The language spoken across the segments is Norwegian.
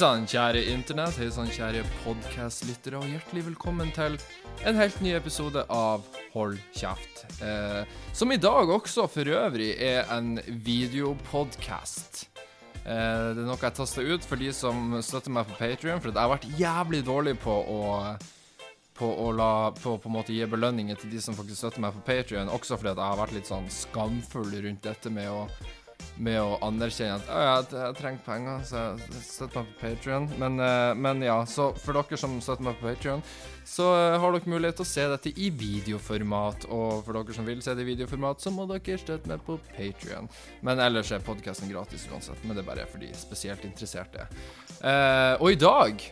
sann, kjære internett. Hei sann, kjære podkastlyttere, og hjertelig velkommen til en helt ny episode av Hold kjeft. Eh, som i dag også for øvrig er en videopodkast. Eh, det er noe jeg tasta ut for de som støtter meg på Patrion, for jeg har vært jævlig dårlig på å på å la, på, på en måte gi belønninger til de som faktisk støtter meg på Patrion, også fordi jeg har vært litt sånn skamfull rundt dette med å med å anerkjenne at «Å ja, jeg, jeg trenger penger, så jeg støtter meg på Patrion. Men, eh, men ja, så for dere som støtter meg på Patrion, så eh, har dere mulighet til å se dette i videoformat. Og for dere som vil se det i videoformat, så må dere støtte meg på Patrion. Men ellers er podkasten gratis uansett. Men det er bare for de spesielt interesserte. Eh, og i dag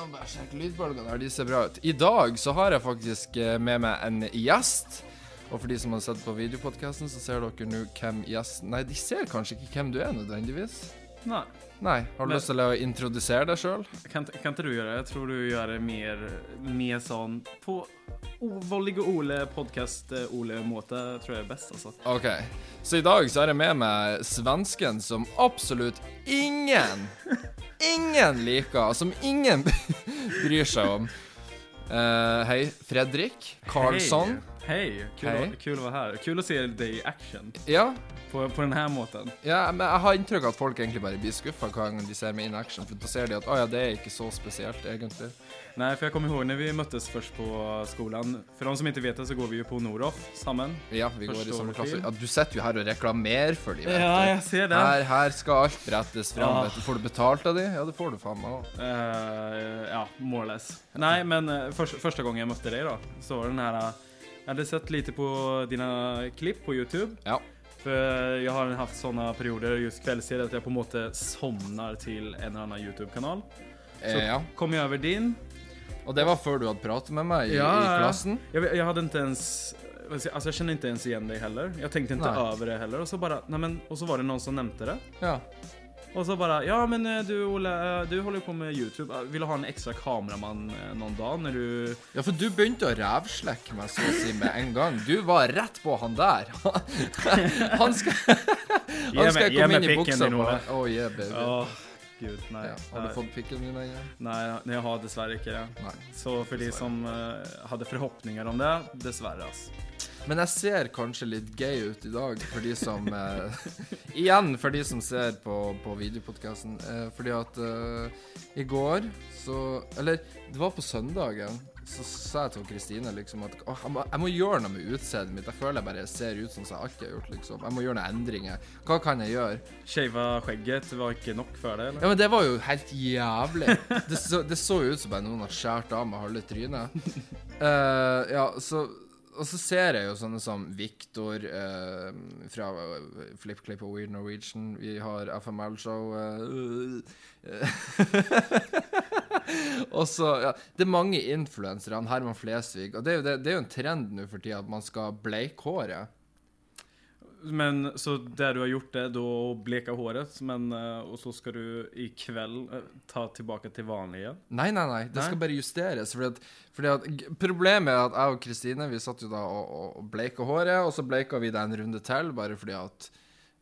jeg bare sjekke lydbølgene her, de ser bra ut. I dag så har jeg faktisk med meg en gjest. Og for de som har sett på videopodkasten, så ser dere nå hvem gjesten Nei, de ser kanskje ikke hvem du er nødvendigvis. Nei. Nei. Har du Men- lyst til å introdusere deg sjøl? Kan, kan ikke du gjøre det? Jeg tror du gjør det mer, mer sånn på Vollig og Ole, podkast-Ole-måte, tror jeg er best, altså. OK. Så i dag så er jeg med meg svensken som absolutt ingen, ingen liker, som ingen bryr seg om. Uh, hei, Fredrik Karlsson. Hei. Hei. Kul, Hei. Å, kul å være her. Kul å se deg i action Ja, på, på denne måten. ja, men jeg har inntrykk av at folk egentlig bare blir skuffa hver gang de ser meg in action. For da ser de at å ja, det er ikke så spesielt, egentlig. Nei, for jeg kommer ihåg når vi møttes først på skolen. For de som ikke vet det, så går vi jo på Noroff sammen. Ja, vi går i samme klasse. Ja, du sitter jo her og reklamerer for dem, Ja, jeg ser det. Her, her skal alt brettes fram. Ja. Får du betalt av de? Ja, det får du faen meg òg. Uh, ja, more or less. Nei, men uh, første, første gang jeg møtte deg, da, så var det den her eh, jag hade sett lite på dina klipp på YouTube. Ja. For jeg har haft sånne perioder just kveldstid, at jeg på en måte somnar til en eller annen YouTube-kanal. Så Eh, ja. kom jeg over din. Og det var før du hadde pratet med meg i, Ja, i klassen? Jeg, jeg, hadde ikke ens... Altså Jeg kjenner ikke ens igjen deg heller. Jeg tenkte ikke over över det heller. Og så bare, nei, men, og så var det noen som nevnte det. Ja. Och så bara, ja men eh, du Olle, eh, du holder jo på med YouTube. Vil du ha en ekstra kameramann noen dager dag när du... ja, for du begynte å rævslekke meg så å si med en gang. Du var rett på han der. Han skal, han skal komme inn i buksa på Oh, yeah, baby. Oh. gud, nei, Ja. Har du nei. fått pikken min ennå? Nei, jeg jag har dessverre ikke det. Nei. Så för de som uh, hadde forhåpninger om det, dessverre, alltså. Men jeg ser kanskje litt gay ut i dag, for de som eh, Igjen for de som ser på, på videopodkasten. Eh, fordi at eh, i går så Eller det var på søndagen. Så sa jeg til Kristine liksom at «Åh, jeg, må, jeg må gjøre noe med utseendet mitt. Jeg føler jeg bare ser ut som jeg alltid har gjort. liksom Jeg må gjøre noen endringer. Hva kan jeg gjøre? Shava skägget var ikke nok for det eller? Ja, men det var jo helt jævlig. Det så, det så ut som bare noen har skåret av meg halve trynet. Eh, ja, så Og så ser jeg jo sånne som Victor eh, fra eh, FlippClip og Weird Norwegian. Vi har FML-show. og så Ja, det er mange influensere. Herman Flesvig. Og det er jo, det, det er jo en trend nå for tida at man skal bleike håret. Men så det du har gjort det, å bleke håret, men og så skal du i kveld ta tilbake til vanlig igjen? Nei, nei, nei. Det Nei? skal bare justeres. Fordi at, fordi at Problemet er at jeg og Kristine Vi satt jo da og, og- bleika håret, og så bleika vi det en runde til, bare fordi at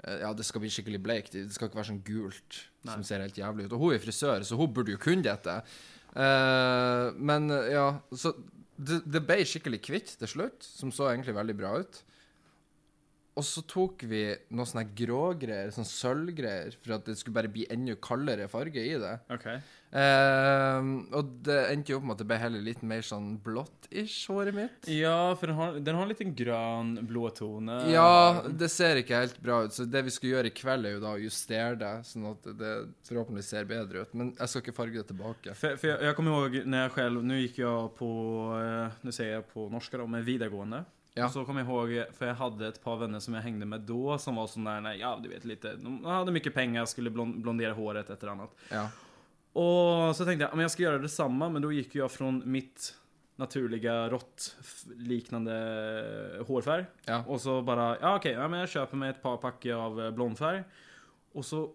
eh, ja, det skal bli skikkelig bleikt. Det skal ikke være sånn gult Nei. som ser helt jævlig ut. Og hun er frisør, så hun burde jo kunne dette. Uh, men eh, ja, så det, det ble skikkelig kvitt til slutt, som så egentlig veldig bra ut. Og så tok vi noe sånne grågreier, sånn sølvgreier, for at det skulle bare bli enda kaldere farge i det. Okay. Ehm, og det endte jo opp med at det ble heller litt mer sånn blått-ish, håret mitt. Ja, for den har, den har en liten blå tone. Ja, det ser ikke helt bra ut, så det vi skal gjøre i kveld, er jo da å justere det, sånn at det forhåpentligvis ser bedre ut. Men jeg skal ikke farge det tilbake. For, for jeg, jeg kommer ihåg når jeg selv Nå gikk jeg på, Nå sier jeg jag på norsk, da, med videregående. Ja. Og så kom jeg ihåg, for jeg hadde ett par vänner som jag hängde med då som var sådana där, ja du vet lite, de hade mycket pengar, skulle blond, blondera håret ett eller annat. Ja. Och så tänkte jag, men jag ska göra detsamma, men då gick jag från mitt naturliga råttliknande hårfärg. Ja. Och så bara, ja okej, ja, men jag köper mig ett par pakker av eh, blondfärg. Och så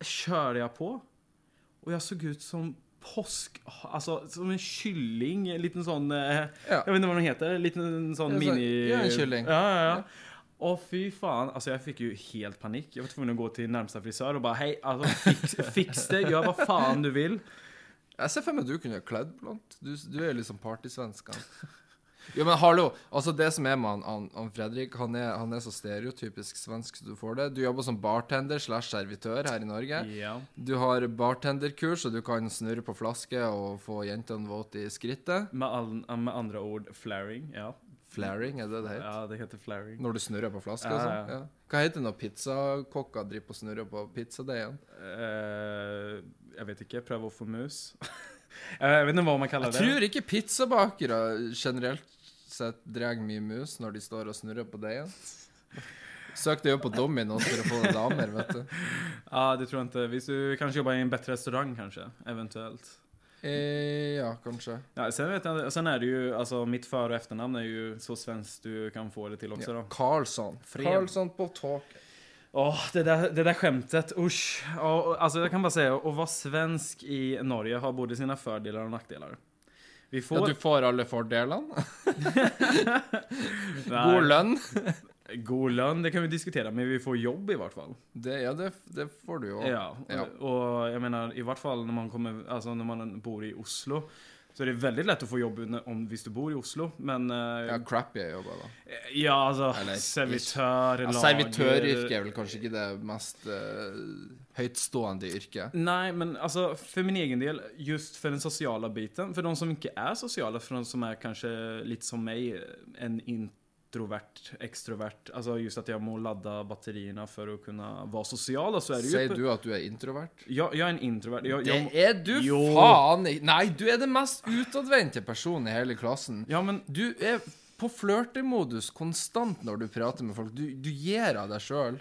körde jag på. Och jag såg ut som påsk... Altså, som en kylling, en liten sånn eh, Ja. Jeg vet ikke hva den heter, en liten sånn Ja, så- mini... ja, en kylling. Ja, ja, ja. Å, fy faen. Altså, jeg fikk jo helt panikk. Jeg var tvungen å gå til nærmeste frisør og bare Hei, altså, fiks, fiks det, Gjør hva faen du vil. Jeg ser for meg at du kunne kledd blondt. Du, du er liksom partysvensk. Jo, men hallo. Altså, det som er med han, han, han Fredrik, han er, han er så stereotypisk svensk så du får det. Du jobber som bartender slash servitør her i Norge. Ja. Du har bartenderkurs, og du kan snurre på flaske og få jentene våte i skrittet. Med, all, med andre ord, flaring. Ja. Flaring, er det det heter? ja, det heter flaring. Når du snurrer på flaske Ja, sånn? ja. Ja. Hva heter det når pizzakokker driver på og snurrer på pizzadeigen? Uh, jeg vet ikke, prøv å få mus. Eh, jag vet ikke hva man kallar Jeg det. tror ikke pizzabakere generelt sett drar mye mus når de står og snurrer på deigen. Søk deg jo på Dominos for å få damer, vet du. Ja, det tror jeg ikke. Hvis du kanskje jobber i en bedre restaurant, kanskje. Eventuelt. Eh, ja, kanskje. Ja, sen, vet jeg, sen er det jo, altså, mitt før- og efternamn er jo så svenskt du kan få det til også. Ja. Karlsson. Karlsson på taket. Åh, det där, det där skämtet, usch. Ja, och- alltså jag kan bara säga, att vara svensk i Norge har både sina fördelar och nackdelar. Vi får... Ja, du får alle fordelene. God lønn. God lønn, det kan vi diskutere, men vi får jobb i hvert fall. Det, ja, det, det får du jo. Ja, Ja. og jeg mener, i hvert fall når man kommer, altså, når man bor i Oslo så det er veldig lett å få jobb om hvis du bor i Oslo, men uh, Ja, crappy jobber, da. ja altså Eller, lager... Ja, Servitøryrket er vel kanskje ikke det mest uh, høytstående yrket. Nei, men altså, for min egen del, just for den sosiale biten, For de som ikke er sosiale, for de som er kanskje litt som meg, en introvert, extrovert, Altså just at jeg må lade batteriene for å kunne være sosial. så det ju... Sier du at du er introvert? Ja, jeg er en introvert. Jeg, jag, Det er du Jo. faen ikke! Nei, du er den mest utadvendte personen i hele klassen. ja, men Du er på flørtemodus konstant når du prater med folk. Du, du gir av deg sjøl.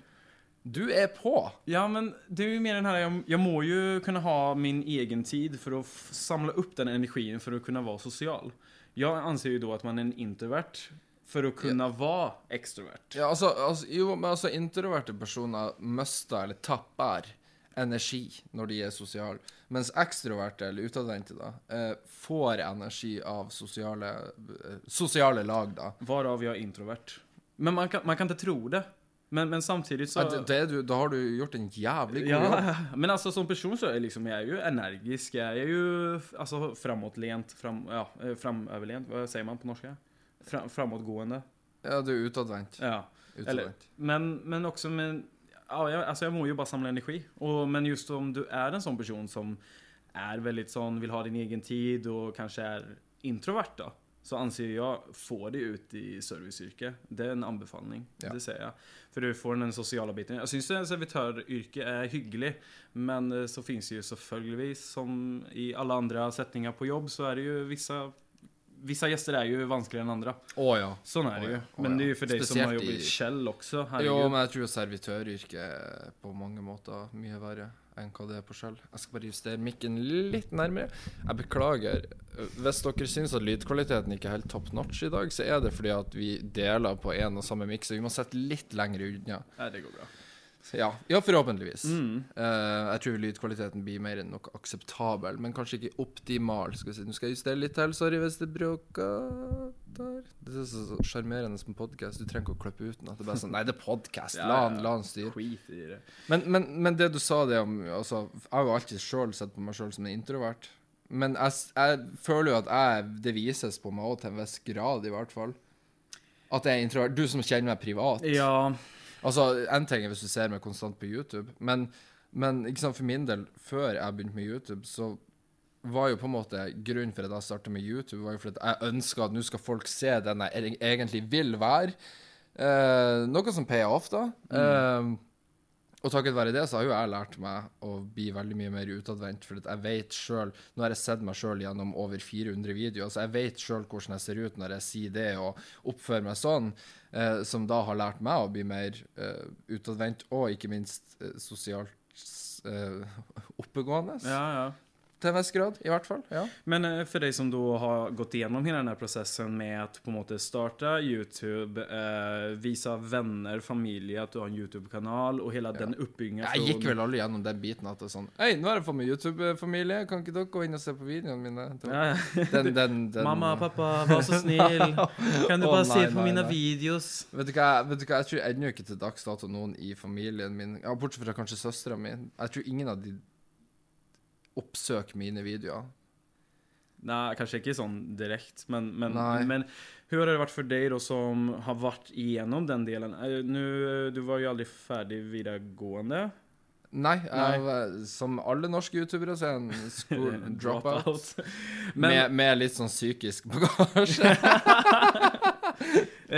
Du er på. Ja, men det er jo mer den her jeg, jeg, må jo kunne ha min egen tid for å f- opp upp den energien for å kunne være sosial. Jeg anser jo da at man er en introvert för kunne ja. være ekstrovert. Ja, altså, altså, jo, men altså, introverte personer mister eller tapper energi når de er sosiale, mens ekstroverte, eller utadvendte, da, eh, får energi av sosiale, eh, sosiale lag, da. Varav är introvert. Men man kan, man kan ikke tro det. Men, men samtidig så... Ja, det, det du, da har du gjort en jævlig god jobb. Ja, men altså, som person så er liksom, jeg er jo energisk, Jeg er jo altså, framoverlent. fram, ja, eh, framöverlent, vad man på norska? Framåtgående. Ja, du er utadvendt. Ja. Utadvendt. men, men också med, ja, jag, alltså jag må ju bara samla energi. Och, men just om du är en sån person som är väldigt sån, vill ha din egen tid och kanske är introvert då. Så anser jag, få det ut i serviceyrke. Det är en anbefaling. Ja. det säger jag. För du får den sociala biten. Jag syns en servitöryrke är hygglig. Men eh, så finns det ju selvfølgelig som i alla andra sättningar på jobb så är det ju vissa Vissa gäster är ju vanskligare än andra. Å ja. Sånn er det det ja, jo. å Men det er jo for deg som har jobbet i- Kjell også. Jo, men jeg tror servitøryrket er på mange måter mye verre enn hva det er på Shell. Jeg skal bare justere mikken litt nærmere. Jeg beklager. Hvis dere syns at lydkvaliteten ikke er helt top notch i dag, så er det fordi at vi deler på én og samme miks, så vi må sette litt lenger unna. Ja, det går bra. Ja, ja forhåpentligvis. Mm. Uh, jeg tror lydkvaliteten blir mer enn nok akseptabel, men kanskje ikke optimal. Skal vi si. Nå skal jeg justere litt til. Sorry hvis det bråker der. Det er så sjarmerende som podkast. Du trenger ikke å klippe ut. Det bare sånn Nei, det er podkast. Ja, La han la han styre. Det. Men, men, men det du sa det om altså, Jeg har jo alltid sjøl sett på meg sjøl som en introvert. Men jeg, jeg føler jo at jeg, det vises på meg òg til en viss grad, i hvert fall. At jeg er introvert. Du som kjenner meg privat. Ja, Altså, En ting er hvis du ser meg konstant på YouTube, men, men sant, for min del, før jeg begynte med YouTube, så var jo på en måte grunnen for at jeg starta med YouTube, var jo for at jeg ønska at nå skal folk se den jeg egentlig vil være. Eh, noe som payer off, da. Eh, og takket være det så har jo jeg lært meg å bli veldig mye mer utadvendt. For jeg vet sjøl Nå har jeg sett meg sjøl gjennom over 400 videoer, så jeg vet sjøl hvordan jeg ser ut når jeg sier det og oppfører meg sånn. Eh, som da har lært meg å bli mer eh, utadvendt, og ikke minst eh, sosialt eh, oppegående. ja, ja. Til en viss grad, i hvert fall. Ja. Men eh, for deg som da har gått gjennom hele denne prosessen med at på en måte starte YouTube, eh, vise venner, familie at du har en YouTube-kanal, og hele den oppbyggingen Jeg gikk vel aldri gjennom den biten at det er sånn Hei, nå har jeg fått meg YouTube-familie, kan ikke dere gå inn og se på videoene mine? Ja, ja. Den, den, den, Mamma, pappa, vær så snill. Kan du Å, bare se nei, på nei, mine nei. videos? Vet du hva, vet du hva, jeg tror ennå ikke til dags dato noen i familien min, ja, bortsett fra kanskje søstera mi, jeg tror ingen av de oppsøker mine videoer. Nei, kanskje ikke sånn direkte, men, men, men hur har det vært for deg da som har vært igjennom den delen? Eh, Nu, eh, du var jo aldri ferdig videregående. Nei, jeg, Nei. som alle norske youtubere så er en school dropout. Men med, med litt sånn psykisk bagasje.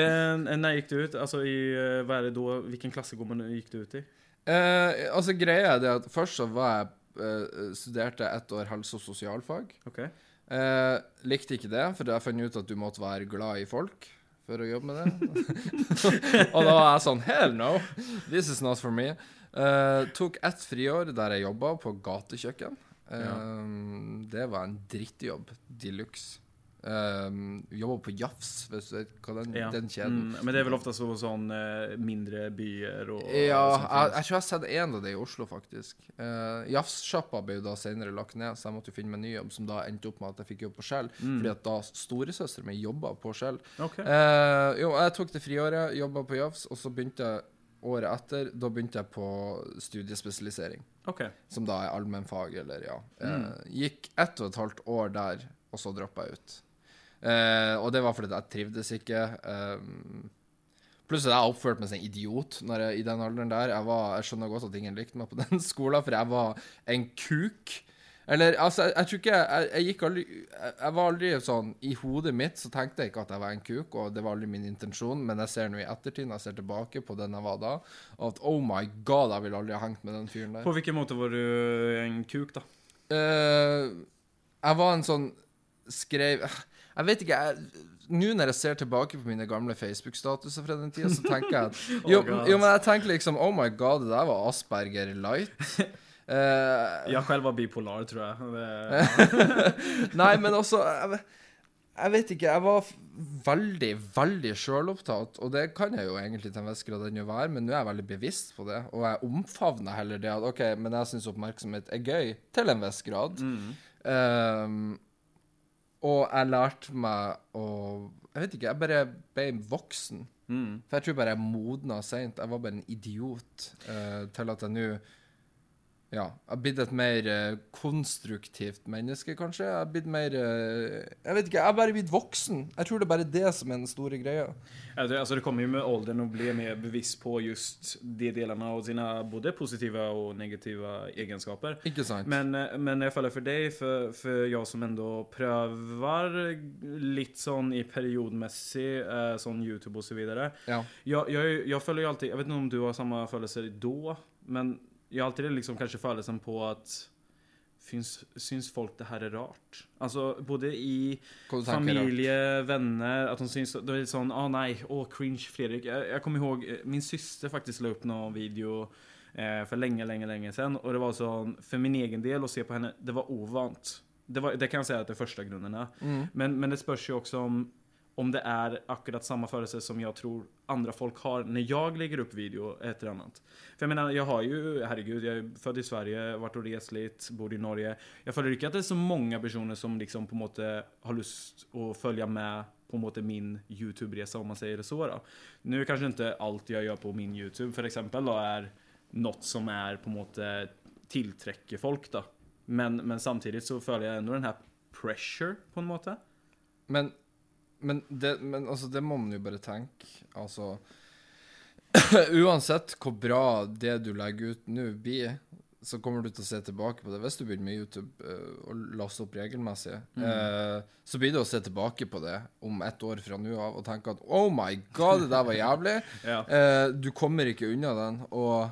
eh, gikk du ut? Altså, i, hva er det da, Hvilken klasse gikk du ut i? Eh, altså, greia er det at først så var jeg eh, studerte ett år helse- og sosialfag. Okay. Eh, likte ikke det, for jeg fant ut at du måtte være glad i folk for å jobbe med det. og da var jeg sånn Hell no! This is not for me. Eh, tok ett friår der jeg jobba på gatekjøkken. Eh, Ja. Det var en drittjobb de luxe. Um, jobber på Jafs, hvis du vet hva den, Ja. den kjeden. Mm, men det er vel ofte så sånn uh, mindre byer og Ja, og jeg, jeg tror jeg har sett én av det i Oslo, faktisk. Uh, Jafs-sjappa ble jo da senere lagt ned, så jeg måtte jo finne meg ny jobb, som da endte opp med at jeg fikk jobb på Skjell. Mm. Fordi at da storesøstera mi jobba på Skjell. Okay. Uh, jo, jeg tok det friåret, jobba på Jafs, og så begynte jeg året etter Da begynte jeg på studiespesialisering, okay. som da er allmennfag, eller ja. Mm. gikk ett og et halvt år der, og så droppa jeg ut. Eh, og det var fordi jeg trivdes ikke. Uh, at jeg oppførte meg som en idiot når jeg, i den alderen der. Jeg, var, jeg skjønner godt at ingen likte meg på den skolen, for jeg var en kuk. Eller, altså, jeg, jeg tror ikke jeg, gikk aldri jeg, jeg var aldri sånn I hodet mitt så tenkte jeg ikke at jeg var en kuk, og det var aldri min intensjon, men jeg ser nå i ettertid, når jeg ser tilbake på den jeg var da, at oh my god, jeg ville aldri ha hengt med den fyren der. På hvilken måte var du en kuk da? Uh, jeg var en sånn skrev Jeg vet ikke, jeg Nå når jeg ser tilbake på mine gamle Facebook-statuser fra den tida, så tenker jeg at jo, Oh jo, men jeg tenker liksom Oh my god, det der var Asperger light. Uh, jeg selv var bipolar tror jeg. Det- Nei, men også jeg, jeg vet ikke. Jeg var veldig, veldig sjølopptatt, og det kan jeg jo egentlig til en viss grad ennå være, men nå er jeg veldig bevisst på det, og jeg omfavner heller det at OK, men jeg syns oppmerksomhet er gøy, til en viss grad. Mm. Ehm, og jeg lærte meg å Jeg vet ikke, jeg bare ble voksen. Mm. For jeg tror bare jeg modna seint. Jeg var bare en idiot uh, til at jeg nå ja, jeg har blitt et mer eh, konstruktivt menneske, kanskje. Jeg har blitt mer eh, Jeg vet ikke, jeg har bare blitt voksen. Jeg tror det er bare det som er den store greia. Ja, det, alltså det kommer jo med alderen å bli mer bevisst på just de delene av sine både positive og negative egenskaper. Ikke sant? Men, eh, men jeg faller for deg, for, for jeg som enda prøver litt sånn i periodmessig, eh, sån YouTube osv. så videre. ja. jeg, jeg, jeg føler jo alltid, Jeg vet ikke om du har samme følelser da, men jag har alltid liksom kanske följelsen på att Syns, syns folk det her er rart? Altså, både i? Familie, vänner, At de syns, Det er litt sånn Å, oh, ah Å, åh cringe Fredrik. Jeg, jeg kommer ihåg, eh, min syster faktisk la opp noen video eh, for lenge, lenge lenge siden. Og det var sånn For min egen del å se på henne, det var ovant. Det, var, det kan jeg si at det er første grunnen. Mm. Men, men det spørs jo også om, om det är akkurat samma föreställning som jag tror andra folk har när jag lägger upp video ett eller annat. För jag menar, jag har ju, herregud, jag är född i Sverige, varit och rest lite, bor i Norge. Jag inte att det är så många personer som liksom på en måte har lust att följa med på en måte min YouTube-resa om man säger det så då. Nu kanske inte allt jag gör på min YouTube för exempel då är något som är på en måte tillträcker folk då. Men, men samtidigt så följer jag ändå den här pressure på en måte. Men, men, det, men altså, det må man jo bare tenke. Altså Uansett hvor bra det du legger ut nå blir, så kommer du til å se tilbake på det hvis du begynner med YouTube eh, og laster opp regelmessig. Eh, så blir det å se tilbake på det om ett år fra nå av og tenke at oh my god, det der var jævlig. Ja. Eh, du kommer ikke unna den. Og,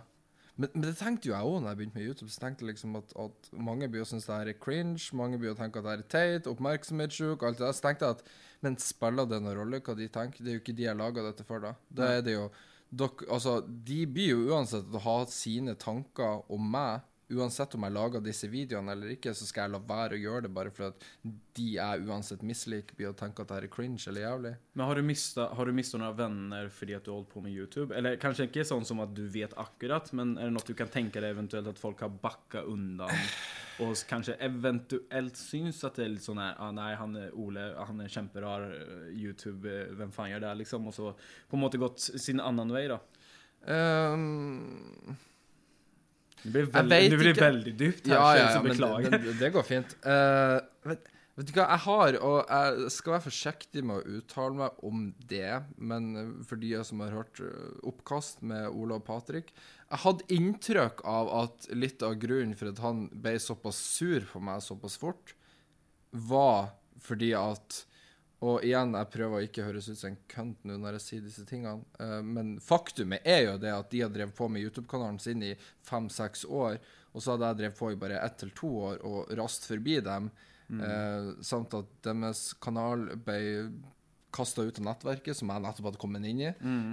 men, men det tenkte jo jeg òg når jeg begynte med YouTube. Så tenkte jeg liksom at, at mange blir å synes det her er cringe, mange blir å tenke at det her er teit, oppmerksomhetssjuk, alt det der. Så tenkte jeg at men spiller det noen rolle hva de tenker? Det er jo ikke de jeg laga dette for, da. Da er det jo dok, altså, De blir jo uansett å ha sine tanker om meg uansett om jeg lager disse videoene eller ikke, så skal jeg la være å gjøre det bare for at de jeg uansett misliker, blir å tenke at det er cringe eller jævlig. Men har du mista, noen venner fordi at du holdt på med YouTube? Eller kanskje ikke sånn som at du vet akkurat, men er det noe du kan tenke deg eventuelt at folk har bakka undan? Og kanskje eventuelt syns at det er litt sånn her ah, Nei, han er Ole, han er kjemperar eh, YouTube, eh, hvem faen gjør det? Liksom, og så på en måte gått sin annen vei, da. Ehm, Det blir veldig, det blir veldig dypt her, ja, ja, ja, men beklager. det, det, det går fint. Uh, vet, vet du hva, jeg har, og jeg skal være forsiktig med å uttale meg om det, men for de som har hørt eh, oppkast med Ola og Patrick Jeg hadde inntrykk av at litt av grunnen for at han ble såpass sur på meg såpass fort, var fordi at og igjen, jeg prøver å ikke høres ut som en kønt nå når jeg sier disse tingene, uh, men faktumet er jo det at de har drevet på med YouTube-kanalen sin i fem-seks år, og så hadde jeg drevet på i bare ett til to år og rast forbi dem, eh, samt at deres kanal ble kasta ut av nettverket, som jeg nettopp hadde kommet inn i,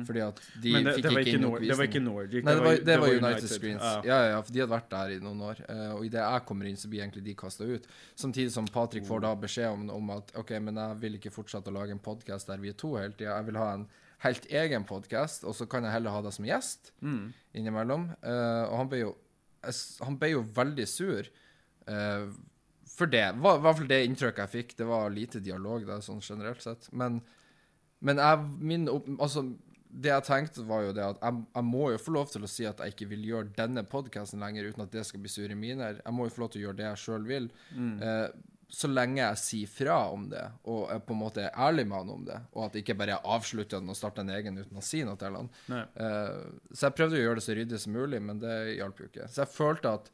fordi at de Men det, fikk det, ikke inn Nor det var ikke Nordic. Nei, det var, det var United, United. Screens. Ja. Ja, ja, for de hadde vært der i noen år. eh, og idet jeg kommer inn, så blir egentlig de kasta ut. Samtidig som Patrick får da beskjed om, om at OK, men jeg vil ikke fortsette å lage en podkast der vi er to hele tida. Jeg vil ha en helt egen podkast, og så kan jeg heller ha deg som gjest Mm. innimellom. Uh, og han ble jo Han ble jo veldig sur. eh, for det. I hvert fall det inntrykket jeg fikk. Det var lite dialog der, sånn generelt sett. Men, men jeg, min altså, det jeg tenkte, var jo det at jeg, jeg må jo få lov til å si at jeg ikke vil gjøre denne podkasten lenger uten at det skal bli sure miner. Jeg må jo få lov til å gjøre det jeg sjøl vil. Eh, så lenge jeg sier fra om det, og på en måte er ærlig med han om det, og at det ikke bare er avslutter den og starter en egen uten å si noe til han. Eh, så jeg prøvde å gjøre det så ryddig som mulig, men det hjalp jo ikke. Så jeg følte at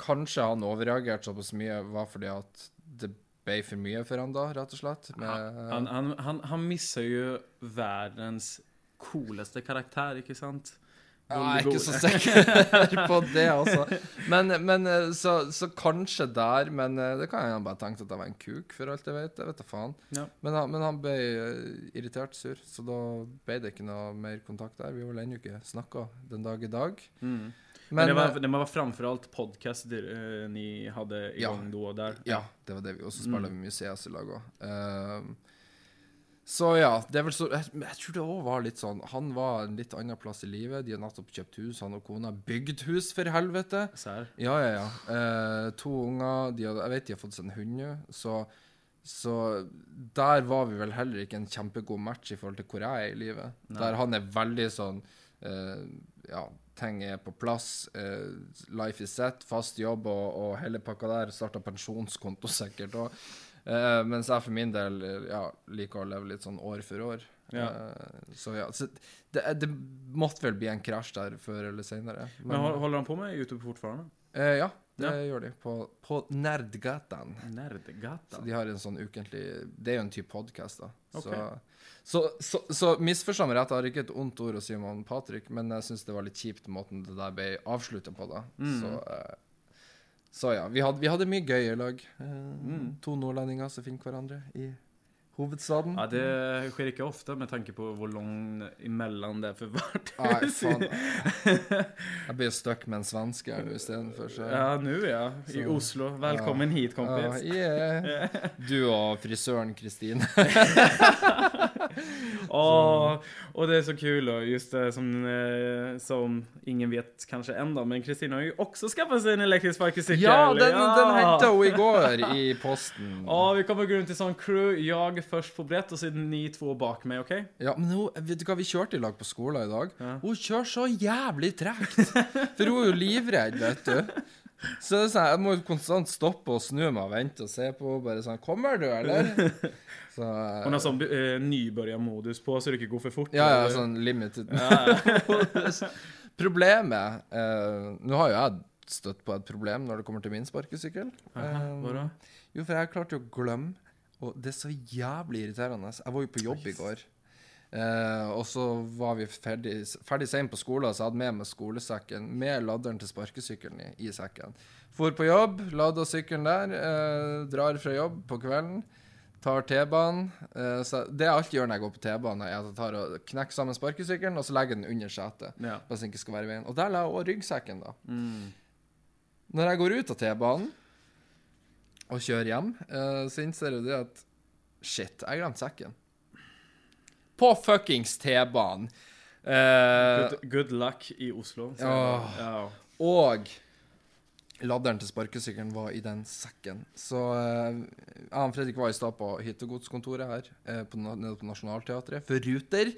kanskje han overreagerte såpass mye, var fordi at det ble for mye for han da, rett og slett. Med, Han, han, han, han misser jo verdens cooleste karakter, ikke sant? Ja, jeg er ikke så sikker på det, altså. Men, men eh, så, så kanskje der, men eh, det kan jeg bare tenke at jeg var en kuk, for alt jeg vet. Jeg vet da faen. Ja. Men, han- men han ble eh, irritert sur, så da ble det ikke noe mer kontakt der. Vi har vel ennå ikke snakka den dag i dag. Mm. Men, det, var, eh, det var framfor alt podkast der, eh, ni hadde i Ja. gang da der. Ja, det var det vi også spilte Mm. mye CS i lag òg. så ja, det er vel så Jeg, jeg tror det òg var litt sånn Han var en litt annen plass i livet. De har nettopp kjøpt hus, han og kona. Bygd hus, for helvete! Sær. Ja, ja, ja. Uh, to unger. De hadde, jeg vet de har fått seg en hund nå, så så der var vi vel heller ikke en kjempegod match i forhold til hvor jeg er i livet. Nei. Der han er veldig sånn uh, Ja, ting er på plass. Uh, life is set, fast jobb og, og hele pakka der. Starta pensjonskonto sikkert òg. Uh, mens jeg for min del eh, ja, liker å leve litt sånn år for år. Ja. Uh, så ja, så det, det måtte vel bli en krasj der før eller seinere. Men Men, holder han på med YouTube fortfarande? Eh, ja, det Ja. gjør de. På, på Nerdgatan. Så de har en sånn ukentlig Det er jo en type podkast, da. Ok. Så, så, så, så misforstå meg rett, jeg har ikke et ondt ord å si om Patrick, men jeg syns det var litt kjipt måten det der ble avslutta på, da. Mm. Så, uh, så ja. Vi hadde, vi hadde mye gøy i lag. Uh, Mm. To nordlendinger som finner hverandre i hovedstaden. Ja, det skjer ikke ofte med tanke på hvor lang imellom det er for hvert Nei, faen. Jeg ble stuck med en svenske her istedenfor, så Ja, nå, ja. I Så- Oslo. Velkommen hit, Ja, kompis. yeah. Du og frisøren Kristine. Åh, og, det er så kul og just det som, eh, som ingen vet kanskje ennå, men Kristina har jo også skaffet seg en elektrisk sparkesykkel. Ja, den, den henta hun i går i posten. Ja, vi kommer rundt til i sån crew. Jeg først på brett og så ni to bak meg, OK? Ja, men hun, vet du hva, vi kjørte i lag på skolen i dag. Ja. Hun kjører så jævlig tregt. For hun er jo livredd, vet du. Så det er sånn, jeg må konstant stoppe og snu meg og vente og se på henne. Bare sånn 'Kommer du, eller?' Så uh, hun har sånn uh, nybörjarmodus på så du ikke går for fort. Ja, ja, sånn limited. Problemet uh, Nå har jo jeg støtt på et problem når det kommer til min sparkesykkel. Aha, Eh? Jo, for jeg klarte å glemme, og det er så jævlig irriterende. Jeg var jo på jobb i går, Uh, og så var vi ferdig, ferdig sent på skolen, så jeg hadde med meg skolesekken med ladderen til sparkesykkelen i, i sekken. For på jobb, lada sykkelen der, uh, drar fra jobb på kvelden. Tar T-banen. Eh, så det jeg alltid gjør når jeg går på T-banen, er at jeg tar og knekker sammen sparkesykkelen, og så legger den under setet. ja. Bare så den ikke skal være i veien. Og der la jeg også ryggsekken, da. Mm. Når jeg går ut av T-banen og kjører hjem, eh, så innser jeg det at Shit, jeg glemte sekken. På fuckings T-banen. Uh, Good, good luck i Oslo. så- Åh. Ja. og ladderen til sparkesykkelen var i den sekken. Så eh, jeg og Fredrik var i stad på hyttegodskontoret her eh, på, nede på Nationaltheatret for Ruter.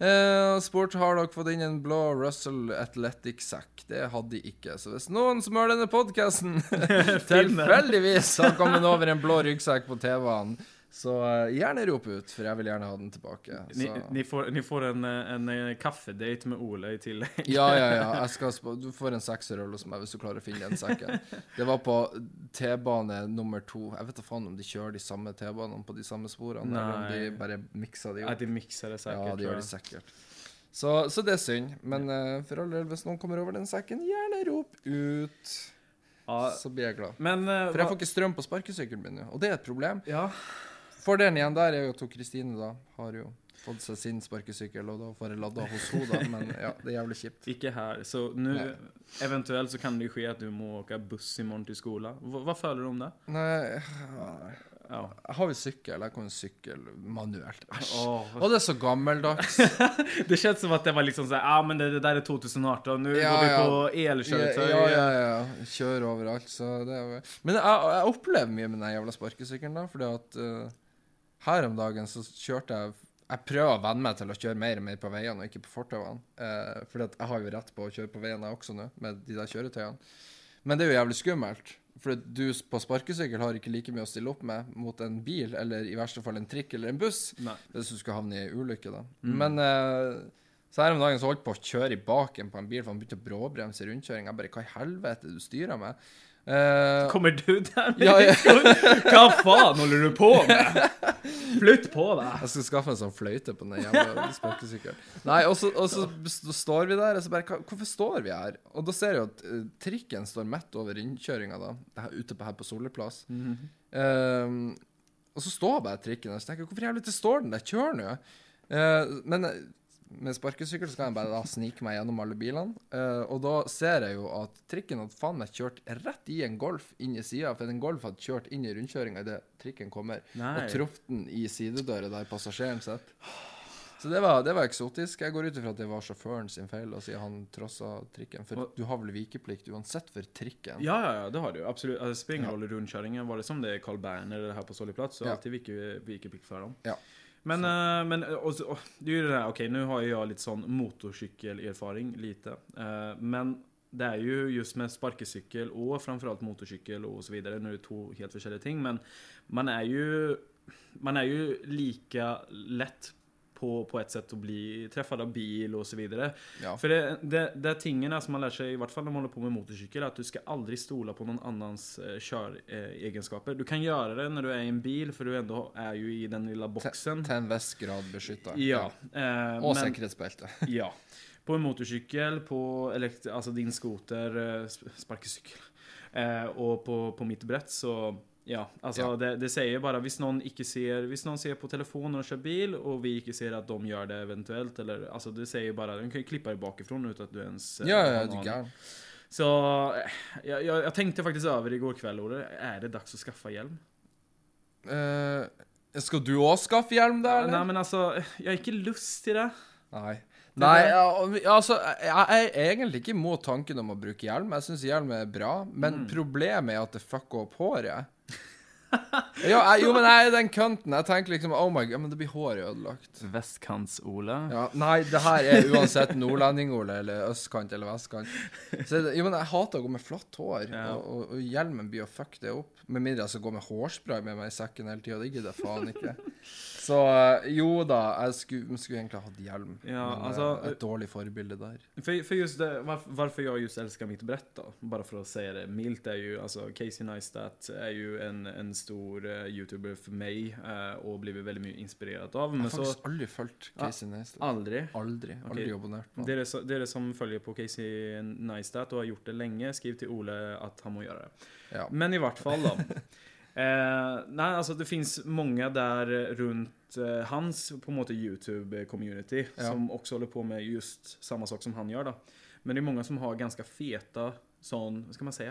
Eh, og spurte har dere fått inn en blå Russell Athletic-sekk. Det hadde de ikke. Så hvis noen som hører denne podkasten tilfeldigvis har kommet over en blå ryggsekk på TV-en, så eh, gjerne rop ut, for jeg vil gjerne ha den tilbake. Ni, ni, får, ni får en, eh, en eh, kaffedate med Ole i tillegg. Ja, ja, ja. Skal du får en sekserøl hos meg hvis du klarer å finne den sekken. Det var på T-bane nummer to. Jeg vet da faen om de kjører de samme T-banene på de samme sporene, eller om de bare mikser de Ja, opp. de mikser det sikkert. Ja, de gjør det sikkert. Så, så det er synd. Men eh, for all del, hvis noen kommer over den sekken, gjerne rop ut. Ja, Så blir jeg glad. men uh, For jeg får ikke strøm på sparkesykkelen min, og det er et problem. Ja. Fordelen igjen der er jo at Kristine da har jo fått seg sin sparkesykkel, og da får jeg ladda hos henne. Men ja, det er jævlig kjipt. Ikke her. Så nå eventuelt så kan det jo ske at du må åke buss i morgen til skolen. Hva føler du om det? Nei, Ja. jeg har jo sykkel. Jeg kan sykle manuelt. Æsj. Oh. Og det er så gammeldags. det känns som at det var liksom sånn Ja, ah, men det, det der er 2018, nå Ja, går vi ja. på elkjøretøy. ja, ja. ja. Kjører overalt, så det er jo Men jeg, jeg opplever mye med den jævla sparkesykkelen, da, fordi at eh, her om dagen så kjørte jeg Jeg prøver å venne meg til å kjøre mer og mer på veiene, og ikke på fortauene. Eh, for jeg har jo rett på å kjøre på veiene også nå, med de der kjøretøyene. Men det er jo jævlig skummelt. For du på sparkesykkel har ikke like mye å stille opp med mot en bil, eller i verste fall en trikk eller en buss. Nei. Hvis du skulle havne i ei ulykke, da. Mm. Men eh, så her om dagen så holdt jeg på å kjøre i baken på en bil, for han begynte å bråbremse i rundkjøringa. Jeg bare Hva i helvete du styrer med? Eh, Kommer du der med Ja, ja. Hva faen holder du på med? Flytt på deg. jeg skal skaffe en sånn fløyte på den jævla sparkesykkelen. Nei, og så, står vi der, og så bare Hvorfor står vi her? Og da ser jeg at eh, trikken står midt over innkjøringa, da. Det her, ute på her på -hmm. uh, og så står bare trikken der, så tenker jeg hvorfor jævlig står den der? Kjør nå! Eh, men med sparkesykkel så kan jeg bare da snike meg gjennom alle bilene. Uh, og da ser jeg jo at trikken hadde faen meg kjørt rett i en Golf inn i sida, for en Golf hadde kjørt inn i rundkjøringa idet trikken kommer, Nei. og truffet den i sidedøra der passasjeren sitter. Så det var, det var eksotisk. Jeg går ut ifra at det var sjåføren sin feil, og sier han trossa trikken. For Og- du har vel vikeplikt uansett for trikken? Ja, ja, ja, det har du. Absolutt. Altså, det ingen Ja. roll i rundkörningen, som det er Carl Berner her på på Solleplats, så Ja. alltid vike, vikeplikt for dem. Ja. Men, uh, men och, så- och, det är ju det där, okej nu har ju jag lite sån motorcykelerfaring, lite. Uh, men det er jo just med sparkesykkel og framförallt motorcykel og så videre, är det to helt forskjellige ting, men man er jo man er jo lika lätt på, på ett sätt att bli träffad av bil och så vidare. Ja. För det, det, det är tingen som man lär sig, i vart fall när man håller på med motorcykel, att du ska aldrig stola på någon annans eh, köregenskaper. Du kan göra det när du är i en bil, för du ändå är ju i den lilla boxen. Til en viss grad beskytta. Ja. eh, Og men- sikkerhetsbelte. Ja. På en motorcykel, på elektri- alltså din skoter, eh, sp- sparkecykel. Eh, och på, på mitt brett så, ja, altså Ja. Det, det jo bare hvis noen, ser, hvis noen ser på telefonen og kjører bil og vi ikke ser at de gjør det eventuelt eller altså det sier jo bare de kan ju klippa dig bakifrån uten at du ens eh, Ja, ja, du er aning. Så jeg, jeg, jeg, tenkte faktisk over i går kveld, Ole. Er det dags å skaffe hjelm? Uh, skal du òg skaffe hjelm der, Nej Nei, men altså jeg har ikke lyst til det. Nei. Nei, altså, jeg er egentlig ikke imot tanken om å bruke hjelm. Jeg syns hjelm er bra, men Mm. problemet er at det fucker opp håret. jo, jeg, jo, men jeg er den kønten. Jeg tenker liksom Oh my god, men det blir håret ødelagt. Vestkants-Ole. Ja, nei, det her er uansett nordlending-Ole eller østkant eller vestkant. Så jo, men jeg hater å gå med flatt hår, Ja. og, og, og hjelmen blir å fucke det opp. Med mindre jeg skal gå med hårspray med meg i sekken hele tida. Det gidder jeg faen ikke. Så eh, jo da, jeg skulle, skulle egentlig hatt hjelm. Ja, men altså, eh, et dårlig forbilde der. For, for just det, varf, varför jag just älskar mitt brett då, bara för att säga det milt, är ju alltså Casey Neistat är ju en, en stor uh, youtuber för mig uh, och blivit väldigt mycket inspirerad av. Men har så aldri fulgt Casey Neistat. aldrig. Aldri. Aldri Okej. abonnert på Det är, det det som följer på Casey Neistat och har gjort det länge. Skriv till Ole att han må göra det. Ja. Men i vart fall då. eh, nei, altså det fins mange der rundt eh, hans på en måte YouTube-community Ja. som også holder på med just samme sak som han gjør. da. Men det er mange som har ganske feta sånn Hva skal man si?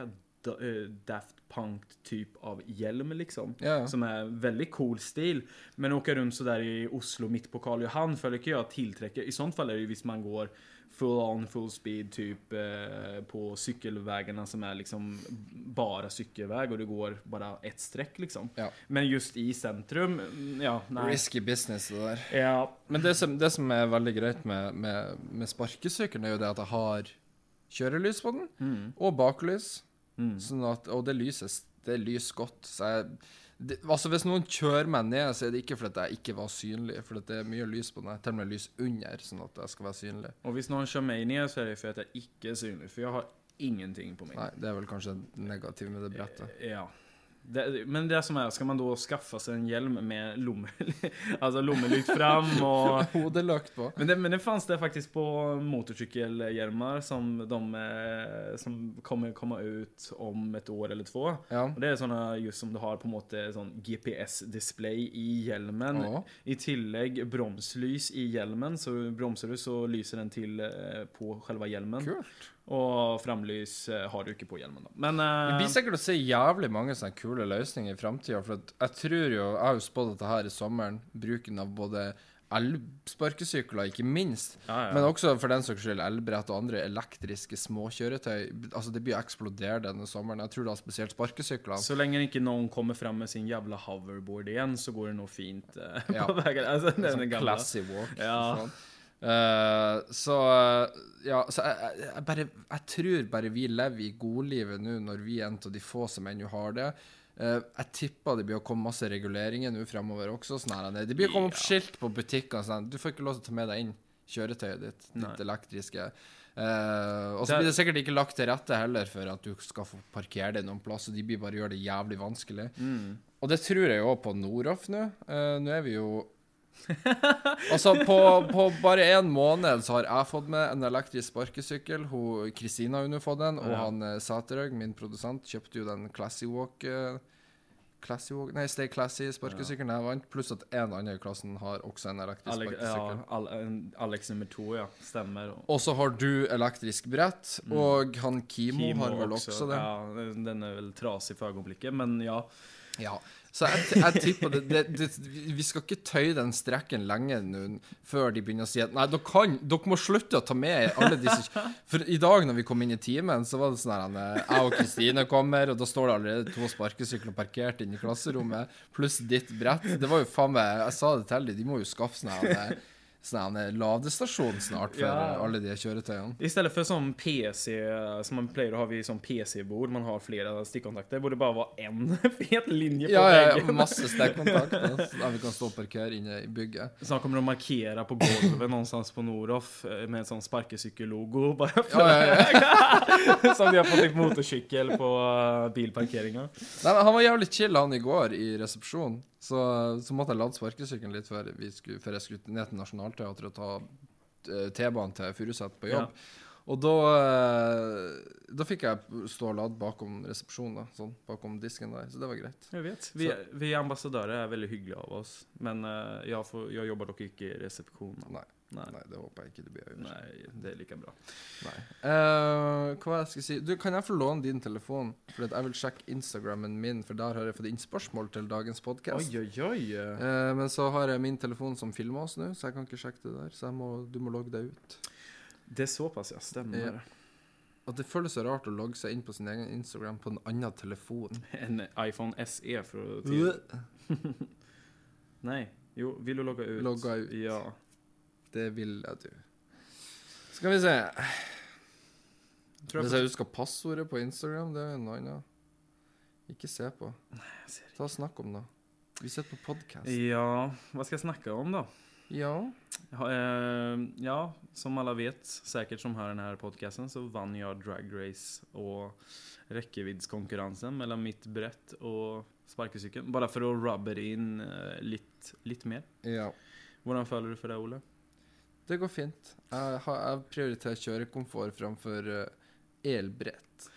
da- eh, Daft Punk typ av hjelm liksom. Ja, ja. Som er veldig cool stil. Men åka rundt så där i Oslo mitt på Karl Johan føler ikke jeg tiltrekker I sånt fall er det visst man går full on, full speed typ eh, på cykelvägarna som är liksom bara cykelväg och det går bara ett streck liksom. Ja. Men just i centrum, mm, ja, nei. Risky business, det der. Ja, Men det som, det som er veldig greit med, med, med sparkesykkelen, er jo det at jeg har kjørelys på den, mm, og baklys. mm. Sånn at, og det lyses det lyser godt. Så jeg, det, altså Hvis noen kjører meg ned, så er det ikke fordi jeg ikke var synlig. For det er mye lys på den. Til og med lys under, sånn at jeg skal være synlig. Og hvis noen kjører meg ned, så er det fordi jeg ikke er synlig, For jeg har ingenting på meg. Nei, det er vel kanskje negativt med det brettet. Ja. Det, men det som är, ska man då skaffa sig en hjelm med lomme, alltså lommelykt fram och... Hodeløkt på. Men det, men det fanns det faktiskt på motorcykelhjälmar som de eh, som kommer komma ut om ett år eller två. Ja. Och det är sånne just som du har på en måte sån GPS-display i hjälmen. Ja. I tillägg bromslys i hjälmen, så bromsar du så lyser den till eh, på själva hjälmen. Kult. Og framlys eh, har du ikke på hjelmen, da. Men Vi Det blir sikkert å se jævlig mange sånne kule løsninger i framtida. For jeg tror jo Jeg har jo spådd dette her i sommeren. Bruken av både elsparkesykler, ikke minst. ja, ja. Men også for den saks skyld elbrett og andre elektriske småkjøretøy. Altså Det blir å eksplodere denne sommeren. Jeg tror da spesielt sparkesyklene. Så lenge ikke noen kommer fram med sin jævla hoverboard igjen, så går det nå fint eh, Ja. på veien. Altså, den Sånn gamle. classy walk. Ja. faen. Eh, så eh, Ja, så jeg, jeg, bare Jeg tror bare vi lever i godlivet nå, når vi er en av de få som ennå har det. Eh, jeg tipper det blir å komme masse reguleringer nå fremover også. Sånn her, det blir å komme opp skilt på butikkene sånn Du får ikke lov til å ta med deg inn kjøretøyet ditt, Nei. elektriske. Uh, og så blir det sikkert ikke lagt til rette heller for at du skal få parkere det noen plass, og de blir bare gjør det jævlig vanskelig. Mm. Og det tror jeg jo på Noroff nå. Uh, nå er vi jo Altså, på, på bare en måned så har jeg fått med en elektrisk sparkesykkel. Hun- Kristina har fått den, og Ja. han eh, Sæterhaug, min produsent, kjøpte jo den Classy Walk eh, Classy Walk Nei, Stay Classy-sparkesykkelen jeg vant, pluss at en annen i klassen har også en elektrisk sparkesykkel ja, sparkesykkel. Al Alex nummer to, ja. Stemmer. Og så har du elektrisk brett, og han Kimo, Kimo har vel også, det. Ja, den er vel trasig for øyeblikket, men ja. Ja. Så jeg, jeg tipper det, det, det Vi skal ikke tøye den strekken lenge nå før de begynner å si at nei, dere, kan, dere må slutte å ta med alle disse For i dag når vi kom inn i timen, så var det sånn her eh, Jeg og Kristine kommer, og da står det allerede to sparkesykler parkert inne i klasserommet, pluss ditt brett. Det var jo faen meg Jeg sa det til dem, de må jo skaffe sånn her, eh, sånn ladestasjon snart for Ja. eh, alle de kjøretøyene. I stedet for sånn PC, som man pleier å ha ved sånn PC-bord, man har flere stikkontakter, borde det bare være en fet linje på Ja, ja, ja, masse stikkontakter der vi kan stå og parkere inne i bygget. Snart kommer de å markere på gulvet noenstans på Noroff eh, med en sånn sparkesykkellogo. Bare for Ja, ja. Som de har fått i motorsykkel på uh, bilparkeringa. Nei, men Han var jævlig chill han i går i resepsjonen. Så, så måtte jeg lade sparkesykkelen litt før, vi skulle, før jeg skulle ned til Nationaltheatret og ta eh, T-banen til Furuset på jobb. Og da, eh, da fikk jeg stå og lade bakom resepsjonen, da, sånn, bakom disken der. Så det var greit. Jeg vet. Vi, vi ambassadører er veldig hyggelige av oss. Men uh, jeg, får, jeg jobber dere ikke i resepsjonen. Nei, Nei. nei, det håper jeg ikke det blir. Nei, det er like bra. Nei. Uh, hva jeg skal si? Du, Kan jeg få låne din telefon? For at jeg vil sjekke Instagrammen min, for der har jeg fått inn spørsmål til dagens podkast. Oi. Eh, men så har jeg min telefon som filmer oss nå, så jeg kan ikke sjekke det der. Så må, du må logge deg ut. Det er såpass, ja. Stemmer. Ja. Og det føles så rart å logge seg inn på sin egen Instagram på en annen telefon. En iPhone SE for å. Nei. Jo, vil du logge ut? Logge ut. Ja. Det vil jeg, du. Skal vi se. Hvis jeg husker passordet på Instagram, det er jo noe annet. Ikke se på. jeg ser Ta og Snakk om det. Vi sitter på podkast. Ja, hva skal jeg snakke om da? Ja. Ja, eh, ja, som alle vet, sikkert som hører denne podkasten, så vann jeg Drag Race og rekkeviddskonkurransen mellom mitt brett og sparkecykeln. Bare for å rubbe det inn litt, litt mer. ja. Hvordan føler du for det, Ole? Det går fint. Jeg, har, jeg prioriterer kjørekomfort framfor uh, elbrett.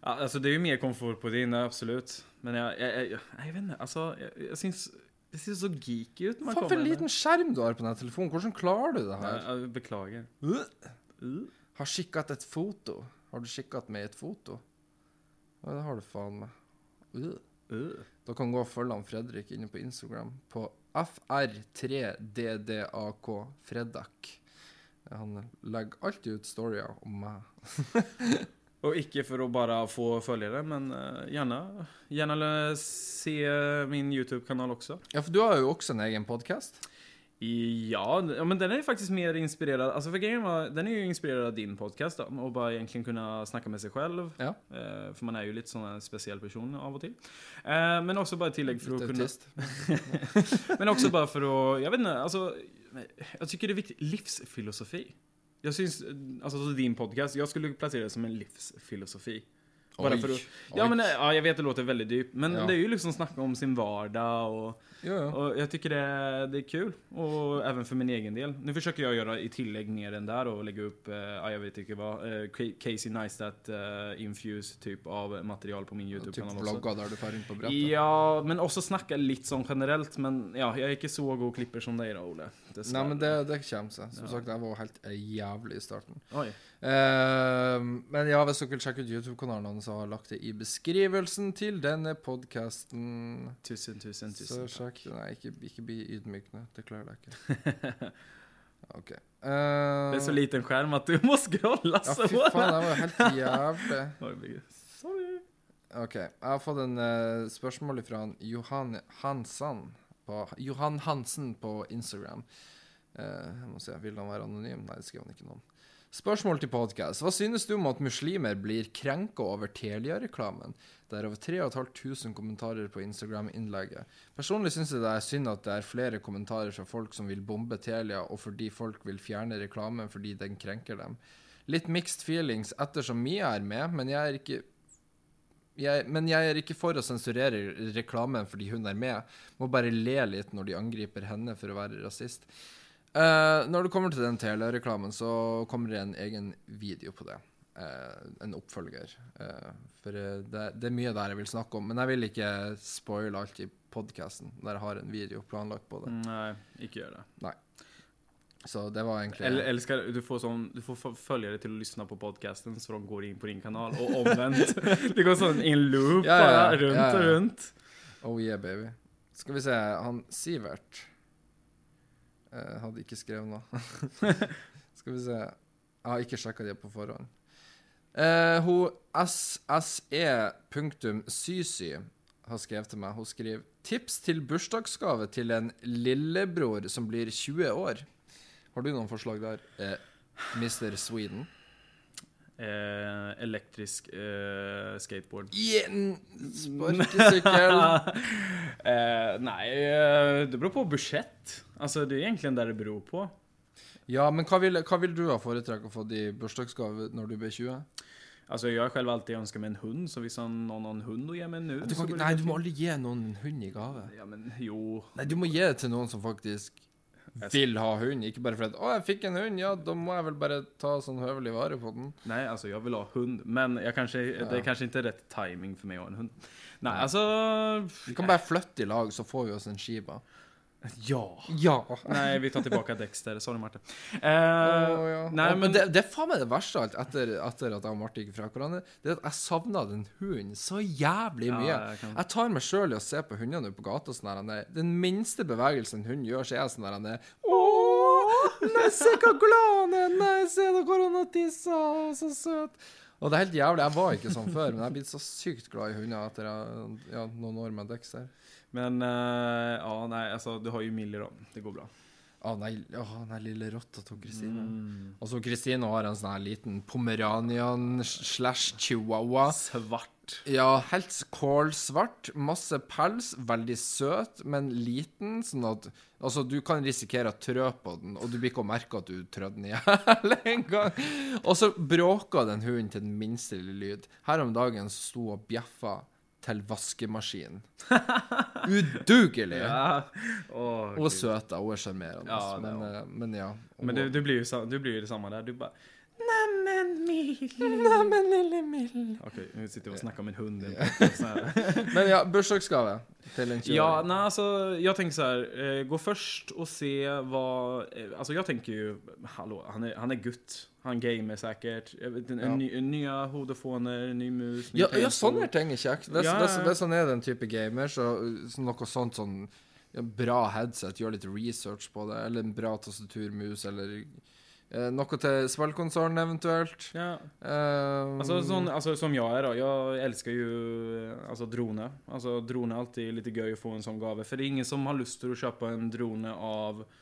Ja, alltså det är ju mer komfort på din, absolut. Men jag, jag, jag, jag vet inte, alltså jag, jag syns, det ser så geeky ut Faen, for en liten skjerm du har på den telefonen. Hvordan klarer du det her? Jeg, beklager. Uh. Har skikket et foto. Har du skikket meg et foto? Ja, det har du faen meg. Uh. Uh. Da kan du gå og følge han Fredrik inne på Instagram på FR3DDAK Fredak. Han legger alltid ut storyer om meg. Og ikke for å bare få følgere, men eh, gjerne, gjerne se min YouTube-kanal også. Ja, for du har jo også en egen podkast. Ja, men den är faktiskt mer inspirerad, alltså för grejen var, den är ju inspirerad av din podcast då, och bara egentligen kunna snacka med sig själv. Ja. Eh, för man är ju lite sån en speciell person av och till. Eh, men också bara ett tillägg för att Litt kunna... autist. Men också bara för att, jag vet inte, alltså, jag tycker det är viktigt, livsfilosofi. Jag syns, altså alltså din podcast, jag skulle placera det som en livsfilosofi. Bara Oj, för att, oj. ja men eh, ja, jag vet det låter väldigt dyrt, men Ja. det är ju liksom snacka om sin vardag och Jo, ja. och jag tycker det, det är kul. Och även för min egen del. Nu försöker jag göra i tillägg ner den där och lägga upp, eh, jag vet inte vad, eh, Casey Neistat eh, infuse typ av material på min YouTube-kanal Typ vlogger der du får inn på brettet. Ja, men också snacka lite sånn generellt. Men ja, jag är inte så god klipper som dig då, Ole. Nei, men det, det kommer seg. Som Ja. sagt, jeg var helt jævlig i starten. Oj. Eh, men ja, hvis dere sjekke ut YouTube-kanalen hans, har lagt det i beskrivelsen til denne podkasten. Tusen, tusen, Så tusen sjekk takk. Nei, ikke, ikke bli ydmykende. Det klarer jeg ikke. OK. Uh, Det er så liten skjerm at du må scrolle så Ja, så. fy faen, det var helt jævlig. Sorry. OK. Jeg har fått en uh, spørsmål fra Johan Hansen på, Johan Hansen på Instagram. Uh, jeg må se, Vil han være anonym? Nei, det skriver han ikke noe om. Spørsmål til podkast. Hva synes du om at muslimer blir krenka over Telia-reklamen? Det er over 3500 kommentarer på Instagram-innlegget. Personlig synes jeg det er synd at det er flere kommentarer fra folk som vil bombe Telia, og fordi folk vil fjerne reklamen fordi den krenker dem. Litt mixed feelings ettersom Mia er med, men jeg er ikke jeg, men jeg er ikke for å sensurere reklamen fordi hun er med. Må bare le litt når de angriper henne for å være rasist. Eh, når det kommer til den Telia-reklamen, så kommer det en egen video på det. Uh, en oppfølger. Uh, for det, det er mye der jeg vil snakke om. Men jeg vil ikke spoile alt i podkasten, der jeg har en video planlagt på det. Nei, ikke gjør det. det. Så det var egentlig Eller, eller du få sånn du får følgere til å lyssna på podcasten så de går inn på din kanal og omvendt. det går sånn in loop Ja, ja, ja. rundt och runt. Oh yeah, baby. Skal vi se, han Sivert eh, hadde ikke skrevet noe. Skal vi se Jeg har ikke sjekka det på forhånd. Eh, hun SSE.sysy har skrevet til meg. Hun skriver Tips til bursdagsgave til en lillebror som blir 20 år. Har du noen forslag der, eh, Mr. Sweden? Eh, elektrisk eh, skateboard. Yeah, sparkesykkel. eh, nei, eh, det beror på budsjett. Alltså det er egentlig der det beror på. Ja, men hva vil, hva vil du ha foretrekke å få i bursdagsgave når du blir 20? Altså, Jeg har selv alltid ønska meg en hund, så hvis han har en hund å gi meg nå Du nei, du må aldri gi noen en hund i gave. Ja men jo. Nei, du må gi det til noen som faktisk vil ha hund, ikke bare fordi 'Å, jeg fikk en hund', ja, da må jeg vel bare ta sånn høvelig vare på den. Nei, altså, jeg vil ha hund. Men kanskje, ja. det er kanskje ikke rett timing for meg å ha en hund. Nei, altså. Vi kan bare flytte i lag, så får vi oss en skiba. Ja. Ja. Nei, vi tar tilbake Dexter. Sorry Marte. Eh, oh, ja. nei, men... det, det er faen meg det verste av alt etter, etter at jeg og Marte gikk fra hverandre. Det er at jeg savna den hunden så jævlig mye. Ja, jeg kan- Jeg tar meg sjøl i å se på hundene på gata sånn der, er- Den minste bevegelsen en hund gjør, så er jeg sånn der han er, Åh, nei, se hvor glad han er! Nei, se da hvor han har tissa! Så søt! Og det er helt jævlig. Jeg var ikke sånn før, men jeg er blitt så sykt glad i hunder etter ja, noen år med Dexter. Men, uh, ja, nej, alltså du har ju Miller då. Det går bra. Å nei, å, den lille rotta til Kristine. Mm. Altså, Kristine har en sånn her liten pomeranian slash chihuahua. Svart. Ja, helt kålsvart. Masse pels. Veldig søt, men liten. Sånn at Altså, du kan risikere å trø på den, og du blir ikke å merke at du trødde den i hjel en gang. Og så bråka den hunden til den minste lille lyd. Her om dagen sto og bjeffa til vaskemaskinen. Udugelig! Ja. Oh, Og er søt, da. Hun er sjarmerende. Ja, men, er eh, men ja. Men du, du blir jo, du blir jo, det samme der. Du bare Neimen, Mill. Neimen, lille Mill. OK, nå sitter jag og snakker om en hund. Så. Men ja, bursdagsgave til en 20 Ja, nei, altså, jeg tenker så här, eh, gå først og se hva Altså, jeg tenker jo Hallo, han er, han er gutt. Han gamer sikkert. Nye vet, en, Ja. ny, nya hodefoner, ny mus, ny Ja, ja, sånne ting er kjekt. Hvis, Ja, han er den type gamer, så, så noe sånt sånn ja, bra headset, gjør litt research på det, eller en bra tastaturmus, eller eh, noe til spillkonsollen eventuelt. Ja, Um, altså, sånn, altså, som jeg er, da. Jeg elsker jo altså, alltså, drone. Altså, drone er alltid litt gøy å få en sånn gave. for det er ingen som har lyst til å kjøpe en drone av eh,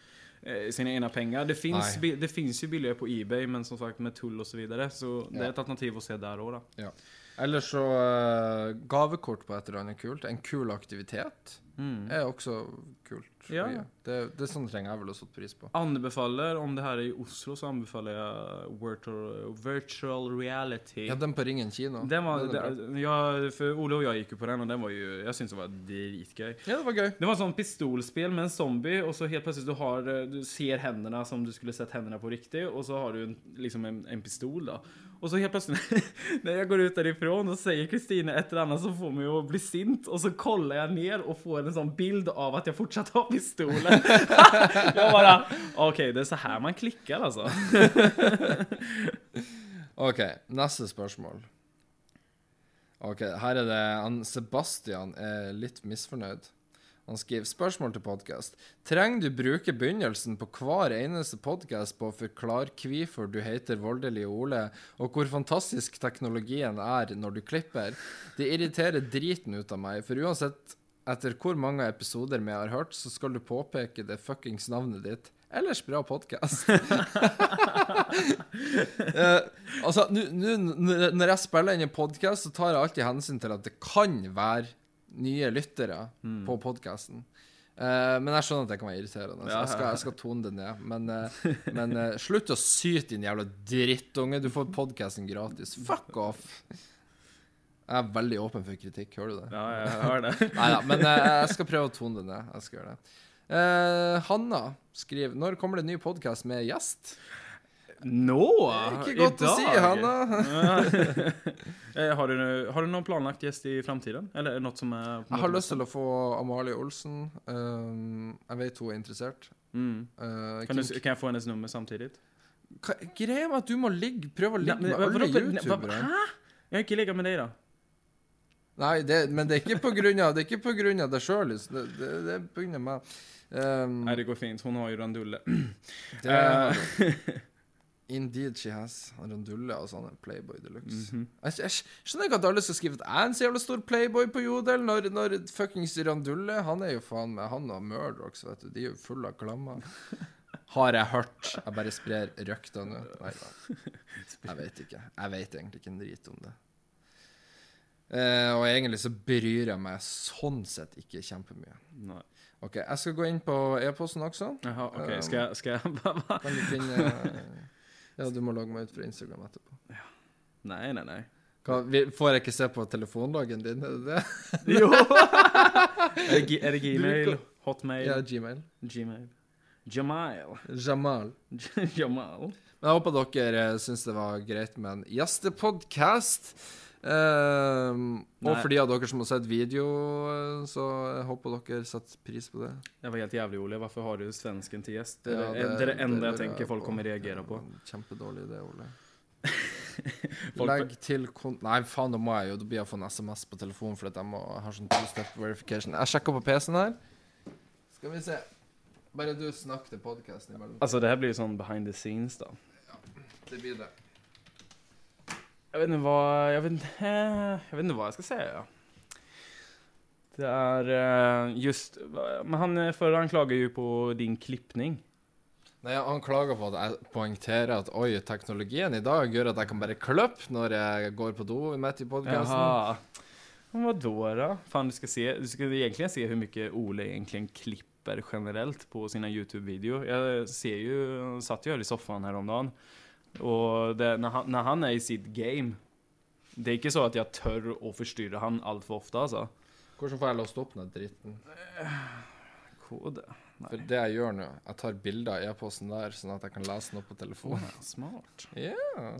sina egna pengar. Det finns, jo det finns ju billigare på Ebay, men som sagt med tull och så vidare. Så det är ett alternativ att se där da. Ja. Eller så uh, gavekort på et eller annet kult. En kul aktivitet Mm. er også kult. Ja. Det, det er sånne ting jeg ville satt pris på. Anbefaler, om det her er i Oslo, så anbefaler jeg virtual, reality. Ja, den på Ringen kino. Den var, Den bra. den, jag, för Olle och jag gick ju på den og den var jo, jeg syntes den var dritgøy. Ja, det var gøy. Det var sånn pistolspel med en zombie og så helt plutselig du har, du ser hendene som du skulle sett hendene på riktig, og så har du en, liksom en, en pistol då. Och så helt plötsligt när jag går ut därifrån och säger Kristina ett eller annat så får mig att bli sint och så kollar jag ner och får en sån bild av att jag fortsatt har pistolen. jag bara, okej det är så här man klickar alltså. OK, neste spørsmål. Ok, Her er det Sebastian er litt misfornøyd. Han skriver spørsmål til podkast. Trenger du bruke begynnelsen på hver eneste podkast på å forklare hvorfor du heter Voldelig Ole, og hvor fantastisk teknologien er når du klipper? Det irriterer driten ut av meg, for uansett etter hvor mange episoder vi har hørt, så skal du påpeke det fuckings navnet ditt. Ellers bra podkast. uh, altså, nu- nu- når jeg spiller inn en podkast, så tar jeg alltid hensyn til at det kan være nye lyttere på podkasten. men jeg skjønner at det kan være irriterende. Så jeg, skal, jeg skal tone det ned. Men, uh, men uh, slutt å syte, din jævla drittunge. Du får podkasten gratis. Fuck off. Jeg er veldig åpen for kritikk, hører du det? Ja, jeg har det. Nei da, men eh, jeg skal prøve å tone det ned. Jeg skal gjøre det. Eh, Hanna skriver Når kommer det en ny podkast med gjest? Nå! Ikke godt å si, Hanna. Eh, har, du, har du någon planlagt gjest i framtiden? Eller noe som er på Jeg har lyst til å få Amalie Olsen. Um, jeg vet hun er interessert. Mm. Uh, Kan, du, kan jeg få hennes nummer samtidig? Hva, greia med at du må ligge, prøve å ligge Nej, med alle youtubere? Hæ? Jeg har ikke ligget med deg, da. Nei, det, men det er ikke på grunn av, det er ikke på grunn av deg sjøl. Det, det, det er på grunn av meg. Um, Nei, det går fint. Hun har ju randulle. det Eh, Indeed she has. Randulle og sånn. Playboy de luxe. mhm. Jeg, jeg skjønner ikke at alle skal skrive at jeg er en så jævla stor playboy på Jodel, når, når fuckings Randulle Han er jo faen meg Han og Murdochs, vet du. De er jo fulle av klammer. Har jeg hørt. Jeg bare sprer røkta nå. Nei da. Jeg vet ikke. Jeg vet egentlig ikke en drit om det. Uh, og egentlig så bryr jeg meg sånn sett ikke kjempemye. Nei. OK, jeg skal gå inn på e-posten også. Jaha, ok, Um, skal, jeg, skal jeg va? Kan du finne Ja, du må logge meg ut fra Instagram etterpå. Nei, nei, nei. Hva, vi- får jeg ikke se på telefonloggen din? Er det det? Jo! er, det, er det Gmail? Hotmail? Ja, Gmail. Gmail? Jamal? Jamal. Jamal? Men jeg håper dere uh, syns det var greit med en gjestepodkast. Ehm, og for de av dere som har sett video, eh, så jeg håper dere setter pris på det. Jeg var helt jævlig, Ole. Hvorfor har du svensken til gjest? Det Ja, det, är det enda jeg tenker folk kommer reagere på. Kjempedårlig idé, Ole. Folk- Legg til kon... Nei, faen, da må jeg jo Da blir jeg å få en SMS på telefonen fordi jeg må ha sånn two-step verification. Jeg sjekker på PC-en her. Skal vi se. Bare du snakk til podkasten imellom. Altså, det her blir jo sånn behind the scenes då. Det blir det. Jag vet ikke hva Jeg vet jeg vet ikke hva jeg skal si. Ja. Det er eh, just, men han eh, förra han klager jo på din klippning. Nei, Han klager på at jeg poengterer at oi, teknologien i dag gjør at jeg kan bare klippe når jeg går på do midt i podkasten. Hva da, da? Fan du skal se, du skal egentlig se hvor mye Ole egentlig klipper generelt på sine YouTube-videoer. Jeg ser jo, satt jo her i soffan häromdagen. Och det, når, han, når, han er i sitt game. Det er ikke så at jeg tør å forstyrre han altfor ofte, altså. Hvordan får jeg låst opp den dritten? Kode. For det jeg gjør nå, jeg tar bilder av e-posten der, sånn at jeg kan lese den opp på telefonen. Oh, smart. Ja.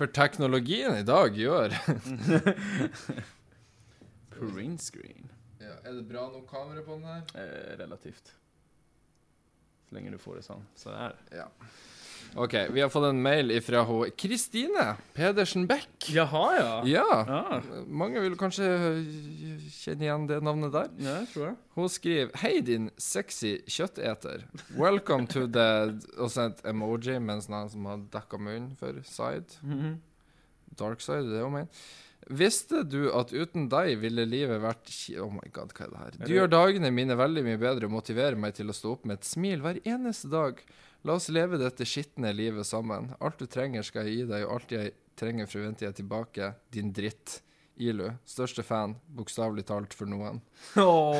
For teknologien i dag gjør Print screen. ja, Er det bra nok kamera på den her? Eh, relativt. Så lenge du får det sånn. Så der. Ja. OK, vi har fått en mail hun Kristine Pedersen Beck. Jaha, ja. Ja. Ja, Mange vil kanskje kjenne igjen det navnet der. ja jeg tror jeg. Hun skriver Hei, din sexy kjøtteter. Welcome to the Og så et emoji mens en sånn som har dekka munnen for side. Mhm. Dark side, det er det hun mener. Visste du at uten deg ville livet vært Oh my god, hva er det her? Du gjør dagene mine veldig mye bedre og motiverer meg til å stå opp med et smil hver eneste dag. La oss leve dette skitne livet sammen. Alt du trenger, skal jeg gi deg, og alt jeg trenger, forventer jeg tilbake. Din dritt. Ilu. Største fan, bokstavelig talt, for noen. Åh.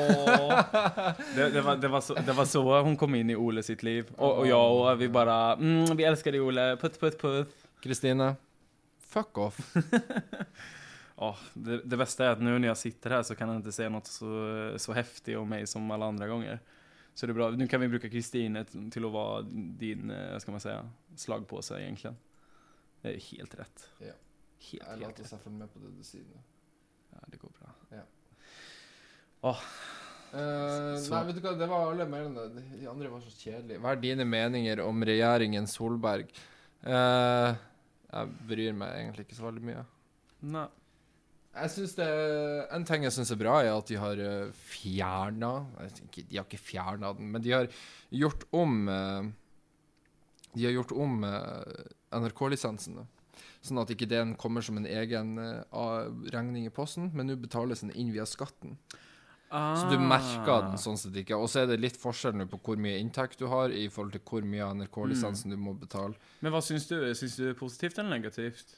Det, det, var, det, var så, det var så hun kom inn i Ole sitt liv. Og, og ja, og vi bare mm, Vi elsker deg, Ole. Putt, putt, putt. Kristine, fuck off. Åh, det, det bästa är att nu när jag sitter här så kan han inte säga något så, så häftigt om mig som alla andra gånger. Så det är bra. Nu kan vi bruka Kristine til till att vara din, eh, vad ska man säga, slagpåse egentligen. Det är helt rätt. Ja. Helt, later seg følge med på det du sier nå. Ja, det går bra. Eh, Uh, nei, vet du hva, det var alle mailene. De andre var så kjedelige. Hva er dine meninger om regjeringen Solberg? Uh, jeg bryr meg egentlig ikke så veldig mye. Nej. Jeg synes det En ting jeg syns er bra, er at de har uh, fjerna De har ikke fjerna den, men de har gjort om eh, De har gjort om eh, NRK-lisensen. Sånn at ikke den kommer som en egen eh, regning i posten, men nå betales den inn via skatten. Så du merker den sånn sett ikke. Og så er det litt forskjell nå på hvor mye inntekt du har i forhold til hvor mye av NRK-lisensen du må betale. Men hva syns du? Syns du det er positivt eller negativt?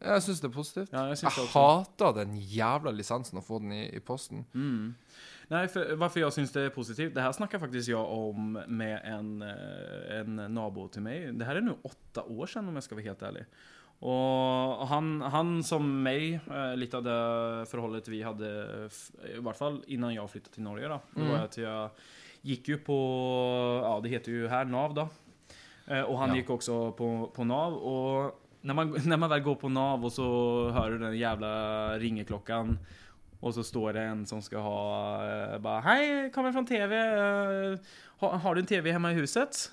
Jeg syns det er positivt. Ja, jeg, Jeg hater den jævla lisensen å få den i, i posten. Mm. Nei, for, varför jag syns det er positivt, det her snakker faktisk jeg om med en, eh, en nabo til meg. Det her er nå åtte år siden, om jeg skal være helt ærlig. Og han, han som meg, litt av det forholdet vi hadde, i hvert fall innan jeg flyttet til Norge da, mm. var at jeg gikk jo på, ja det heter jo her NAV da, og han Ja. gikk også på, på NAV och när man, när man väl går på NAV och så hör du den jävla ringeklockan och så står det en som ska ha, eh, bara Hej, kommer från TV. eh, Har, har du en TV hemma i huset?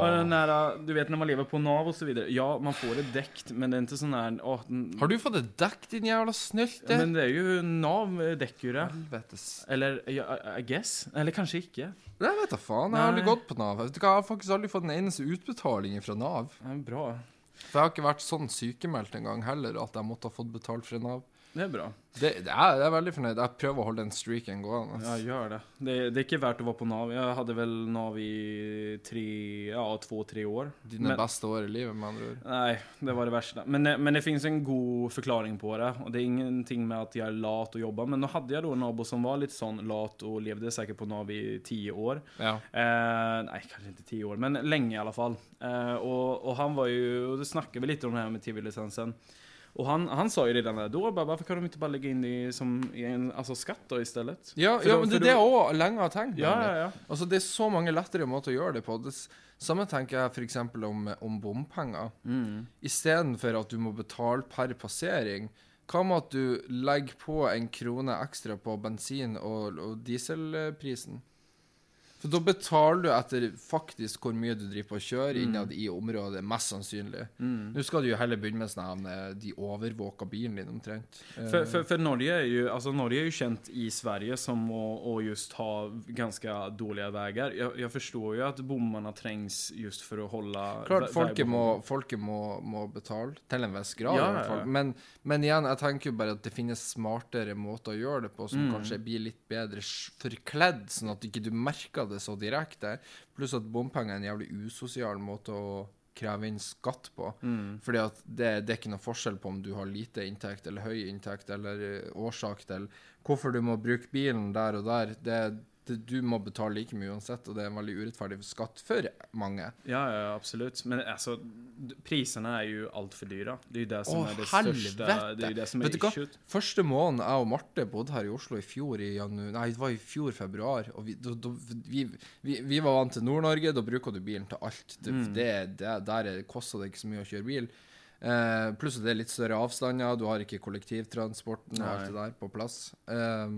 Och den där, du vet när man lever på NAV och så vidare. Ja, man får det däckt, men det är inte sån här... den- Har du fått det dekt din jævla snylte? Men det är ju NAV eh, däcker ju det. Helvetes. Eller, I- I guess. Eller kanske icke. Jeg vet da faen. Jeg har aldri gått på Nav. Jeg har faktisk aldri fått en eneste utbetaling fra Nav. Ja, bra. For jeg har ikke vært sånn sykemeldt en gang heller, at jeg måtte ha fått betalt fra Nav. Det er bra. Det, det er, jeg er veldig fornøyd. Jeg prøver å holde den streaken gående. Ja, gjør det. det. Det er ikke verdt å være på NAV. Jeg hadde vel NAV i tre, ja, två, tre år. Dine Men- beste år i livet, med andre ord. Nei, det var det verste. Men, men det fins en god forklaring på det. Og det er ingenting med at jeg er lat og jobber, Men nå hadde jeg da en nabo som var litt sånn lat og levde sikkert på NAV i ti år. Ja. Eh, nei, kanskje ikke ti år, men lenge i alle fall. Eh, og, og, han var jo, og det snakker vi litt om det her med tv-licensen. Och han, han sa ju redan där då, bara, varför kan de inte bara lägga in det i- som i en alltså skatt då istället? Ja, For ja, men det er det jeg òg lenge har tenkt. Ja, ja, ja. Altså, det er så mange lettere måter å gjøre det på. Det samme tenker jeg f.eks. om, om bompenger. Mm. Istedenfor at du må betale per passering. Hva med at du legger på en krone ekstra på bensin- og, og dieselprisen? For da betaler du etter faktisk hvor mye du driver på å kjøre innad i området, mest sannsynlig. Mm. Nå skal du jo heller begynne med sånn de overvåker bilen din omtrent. For, for, för, för Norge er jo, altså Norge er jo kjent i Sverige som å, å just ha ganske dårlige veier. Jeg, jeg, forstår jo at bommene trengs just for å holde Klart, folket må, folket må, må betale, til en viss grad ja. Men, men igjen, jeg tenker jo bare at det finnes smartere måter å gjøre det på, som Mm. kanskje blir litt bedre forkledd, sånn at ikke du merker det så direkte. Pluss at bompenger er en jævlig usosial måte å kreve inn skatt på. Mm. Fordi at det, det er ikke noe forskjell på om du har lite inntekt eller høy inntekt, eller eh, årsak til hvorfor du må bruke bilen der og der. Det, det, du må betale like mye uansett, og det er en veldig urettferdig skatt for mange. Ja, ja, absolutt. Men altså, prisene er jo altfor dyre. Det er jo det som Åh, er det helvete! største det er det som er issuet. Første måneden jeg og Marte bodde her i Oslo i fjor i janu... Nei, det var i fjor februar. Og vi, da, da, vi, vi, vi var vant til Nord-Norge. Da bruker du bilen til alt. Det, Mm. det, det, der er- koster det ikke så mye å kjøre bil. Uh, pluss at det er litt større avstander. Du har ikke kollektivtransporten og alt det der på plass. Eh,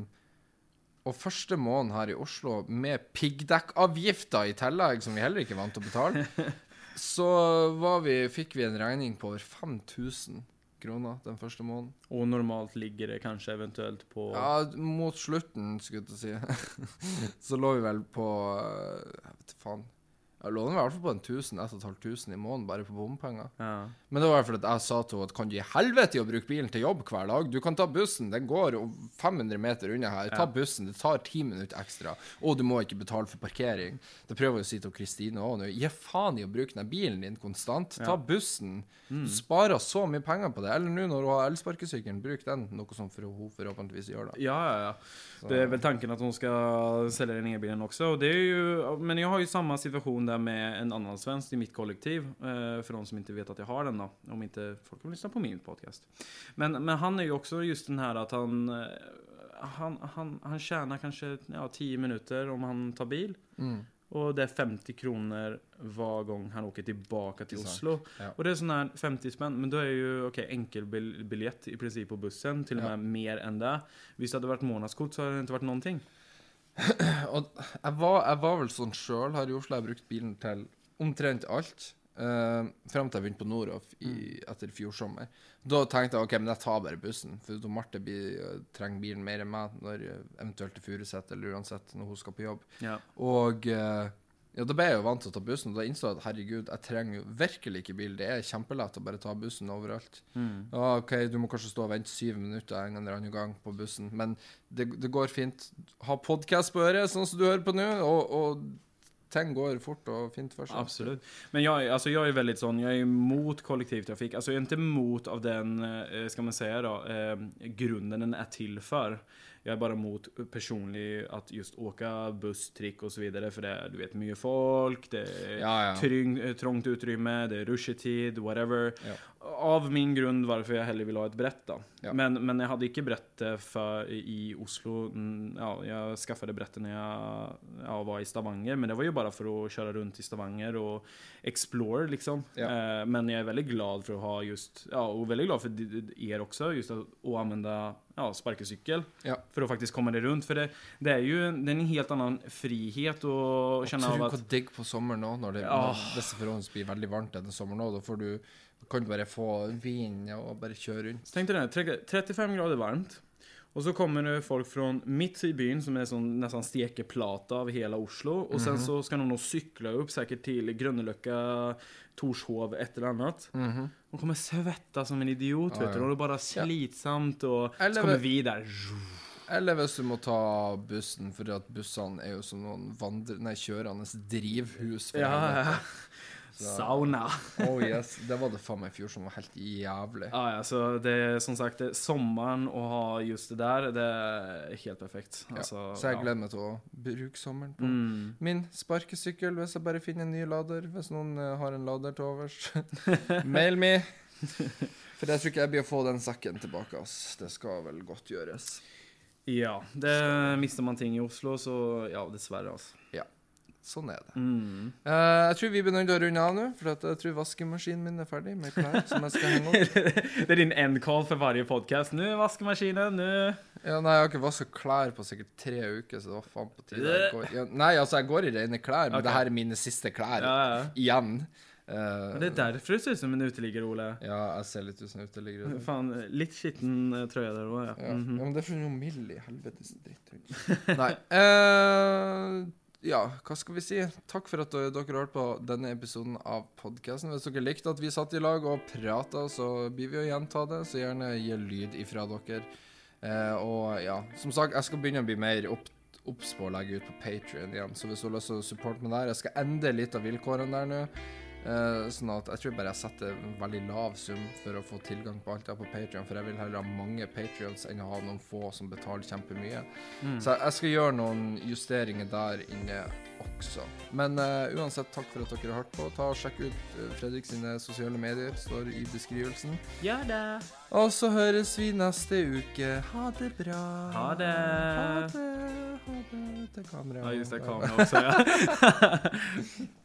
og første måneden her i Oslo med piggdekkavgifter i tillegg, som vi heller ikke vant til å betale, så var vi, fikk vi en regning på over 5000 kroner den første måneden. Og normalt ligger det kanskje eventuelt på... Ja, mot slutten, skulle jeg si. så lå vi vel på eh, Jeg vet faen. Jeg låner i hvert fall på en 1000, 1500 i måneden bare på bompenger. Ja. Men det var fordi jeg sa til henne at kan du gi helvete i å bruke bilen til jobb hver dag? Du kan ta bussen, den går 500 meter unna her. Ta bussen, det tar 10 minutter ekstra. Og du må ikke betale for parkering. Det prøver jeg å si til Kristine òg nå. Gi faen i å bruke den bilen din konstant. Ta bussen. Mm. Du sparer så mye penger på det. Eller nå når du har elsparkesykkelen, bruk den. Noe som for hun forhåpentligvis gjør, da. Ja, ja, ja. Så- Det er vel tanken at hun skal selge den. Och det är ju, men jeg har jo samme situasjon situation där med en annan svensk i mitt kollektiv. Eh, för de som inte vet att jag har den då. Om inte folk vill lyssna på min podcast. Men, men han är ju också just den här att han, eh, han, han, han tjänar kanske ja, 10 minuter om han tar bil. Mm. Och det är 50 kronor hver gang han åker tilbake Det sant. Oslo. Ja. Og det er sånn her 50 spenn, men da er jo okej enkelbiljett i princip på bussen, Til og med Ja. mer enn det. Hvis det hadde vært månadskort så hadde det ikke vært noen någonting. Og jeg var, jeg var vel sånn sjøl her i Oslo. Jeg brukte brukt bilen til omtrent alt. Uh, frem til jeg begynte på Noroff i, etter fjor sommer. Da tenkte jeg ok, men jeg tar bare bussen. For da Marte blir, eh, trenger bilen mer enn meg når eh, eventuelt til Furuset eller uansett når hun skal på jobb. Ja. Og eh, ja, da ble jeg jo vant til å ta bussen. Og da innså jeg at herregud, jeg trenger jo virkelig ikke bil. Det er kjempelett å bare ta bussen overalt. Mm. Ja, OK, du må kanskje stå og vente syv minutter en eller annen gang på bussen, men det, det går fint. Ha podkast på øret, sånn som du hører på nå, og, og ting går fort og fint for seg. Absolutt. Men jeg, alltså jag är väldigt sån, jag är kollektivtrafikk, altså jeg er ikke emot av den, skal man si, da, eh, grunden den er til för. Jag är bara emot personlig att just åka buss, trick och så vidare. För det är, du vet, mycket folk, det är Ja, ja. tryng, eh, trångt utrymme, det är rushetid, whatever. Av min grund varför jag hellre vill ha ett brett då. Ja. Men, men jag hade inte brett eh, för i Oslo. Mm, Ja, jag skaffade brettet när jag ja, var i Stavanger. Men det var ju bara för att köra runt i Stavanger och explore liksom. Ja. Eh, Men jag är väldigt glad för att ha just, ja, och väldigt glad för er också, just att, att använda ja, sparkelcykel. Ja. För att faktiskt komma det runt. För det, det är ju det är en helt annen frihet och Og känna tro av hvor digg på sommeren òg, når det Ja. når disse blir veldig varmt denne sommeren òg. Da får du kan bare få vin og bare kjøre rundt. Tenk deg det, här, 35 grader varmt. Og så kommer det folk fra midt i byen, som er sånn, nesten stekeplata av hele Oslo. Og sen så skal de sykle opp Sikkert til Grønneløkka, Torshov, et eller annet. Mm -hmm. De kommer svettas som en idiot Ja, vet du. Og det er bare slitsomt, og Eller så kommer vi der. Eller hvis du må ta bussen, for at bussene er jo som noen vandre... Nei, kjørende drivhus. for Ja, ja. Så- Sauna. Oh yes, Det var det faen meg i fjor som var helt jævlig. Ah, ja, så det er som sagt det, Sommeren å ha just det der, det er helt perfekt. Ja, Så jeg gleder meg til å bruke sommeren på Mm. min sparkesykkel, hvis jeg bare finner en ny lader. Hvis noen eh, har en lader til overs. Mail me. For jeg tror ikke jeg blir å få den sekken tilbake. ass. Det skal vel godt gjøres. Ja, det mister man ting i Oslo så ja, dessvärre alltså. Sånn er det. Mm. Uh, jeg tror vi begynner å runde av nå, for jeg tror vaskemaskinen min er ferdig med klær som jeg skal henge opp. det er din end-call for varje podcast. Nå, vaskemaskinen, nå. Ja, nei, jeg har ikke vasket klær på sikkert tre uker, så det var faen på tide. Ja, nei, altså, jeg går i rene klær, men okay. det her er mine siste klær. Ja, ja. Igjen. Uh, Det er derfor du ser ut som en uteligger, Ole. ja, jeg ser litt ut som en uteligger. Faen, litt skitten eh, tröja där då, ja. Ja. -hmm. ja, men det er for noe mild i helvetes dritt. Nei. eh, ja, hva skal vi si? Takk for at dere har hørte på denne episoden av podkasten. Hvis dere likte at vi satt i lag og prata, så blir vi å gjenta det. Så gjerne gi lyd ifra dere. Eh, og ja, som sagt, jeg skal begynne å bli mer opp obs på å legge ut på Patrion igjen. Så hvis du har lyst til å supporte meg der Jeg skal endre litt av vilkårene der nå. Eh, sånn at jeg tror bare jeg setter en veldig lav sum for å få tilgang på alt jeg har på Patreon, for jeg vil heller ha mange Patrions enn å ha noen få som betaler kjempemye. Mm. Så jeg, skal gjøre noen justeringer der inne også. Men uh, uansett, takk for at dere har hørt på. Ta og Sjekk ut eh, Fredrik sine sosiale medier, står i beskrivelsen. Ja da. Og så høres vi neste uke. Ha det bra. Ha det. Ha det. Ha det til kamera. Ja, just det. Kamera også, ja.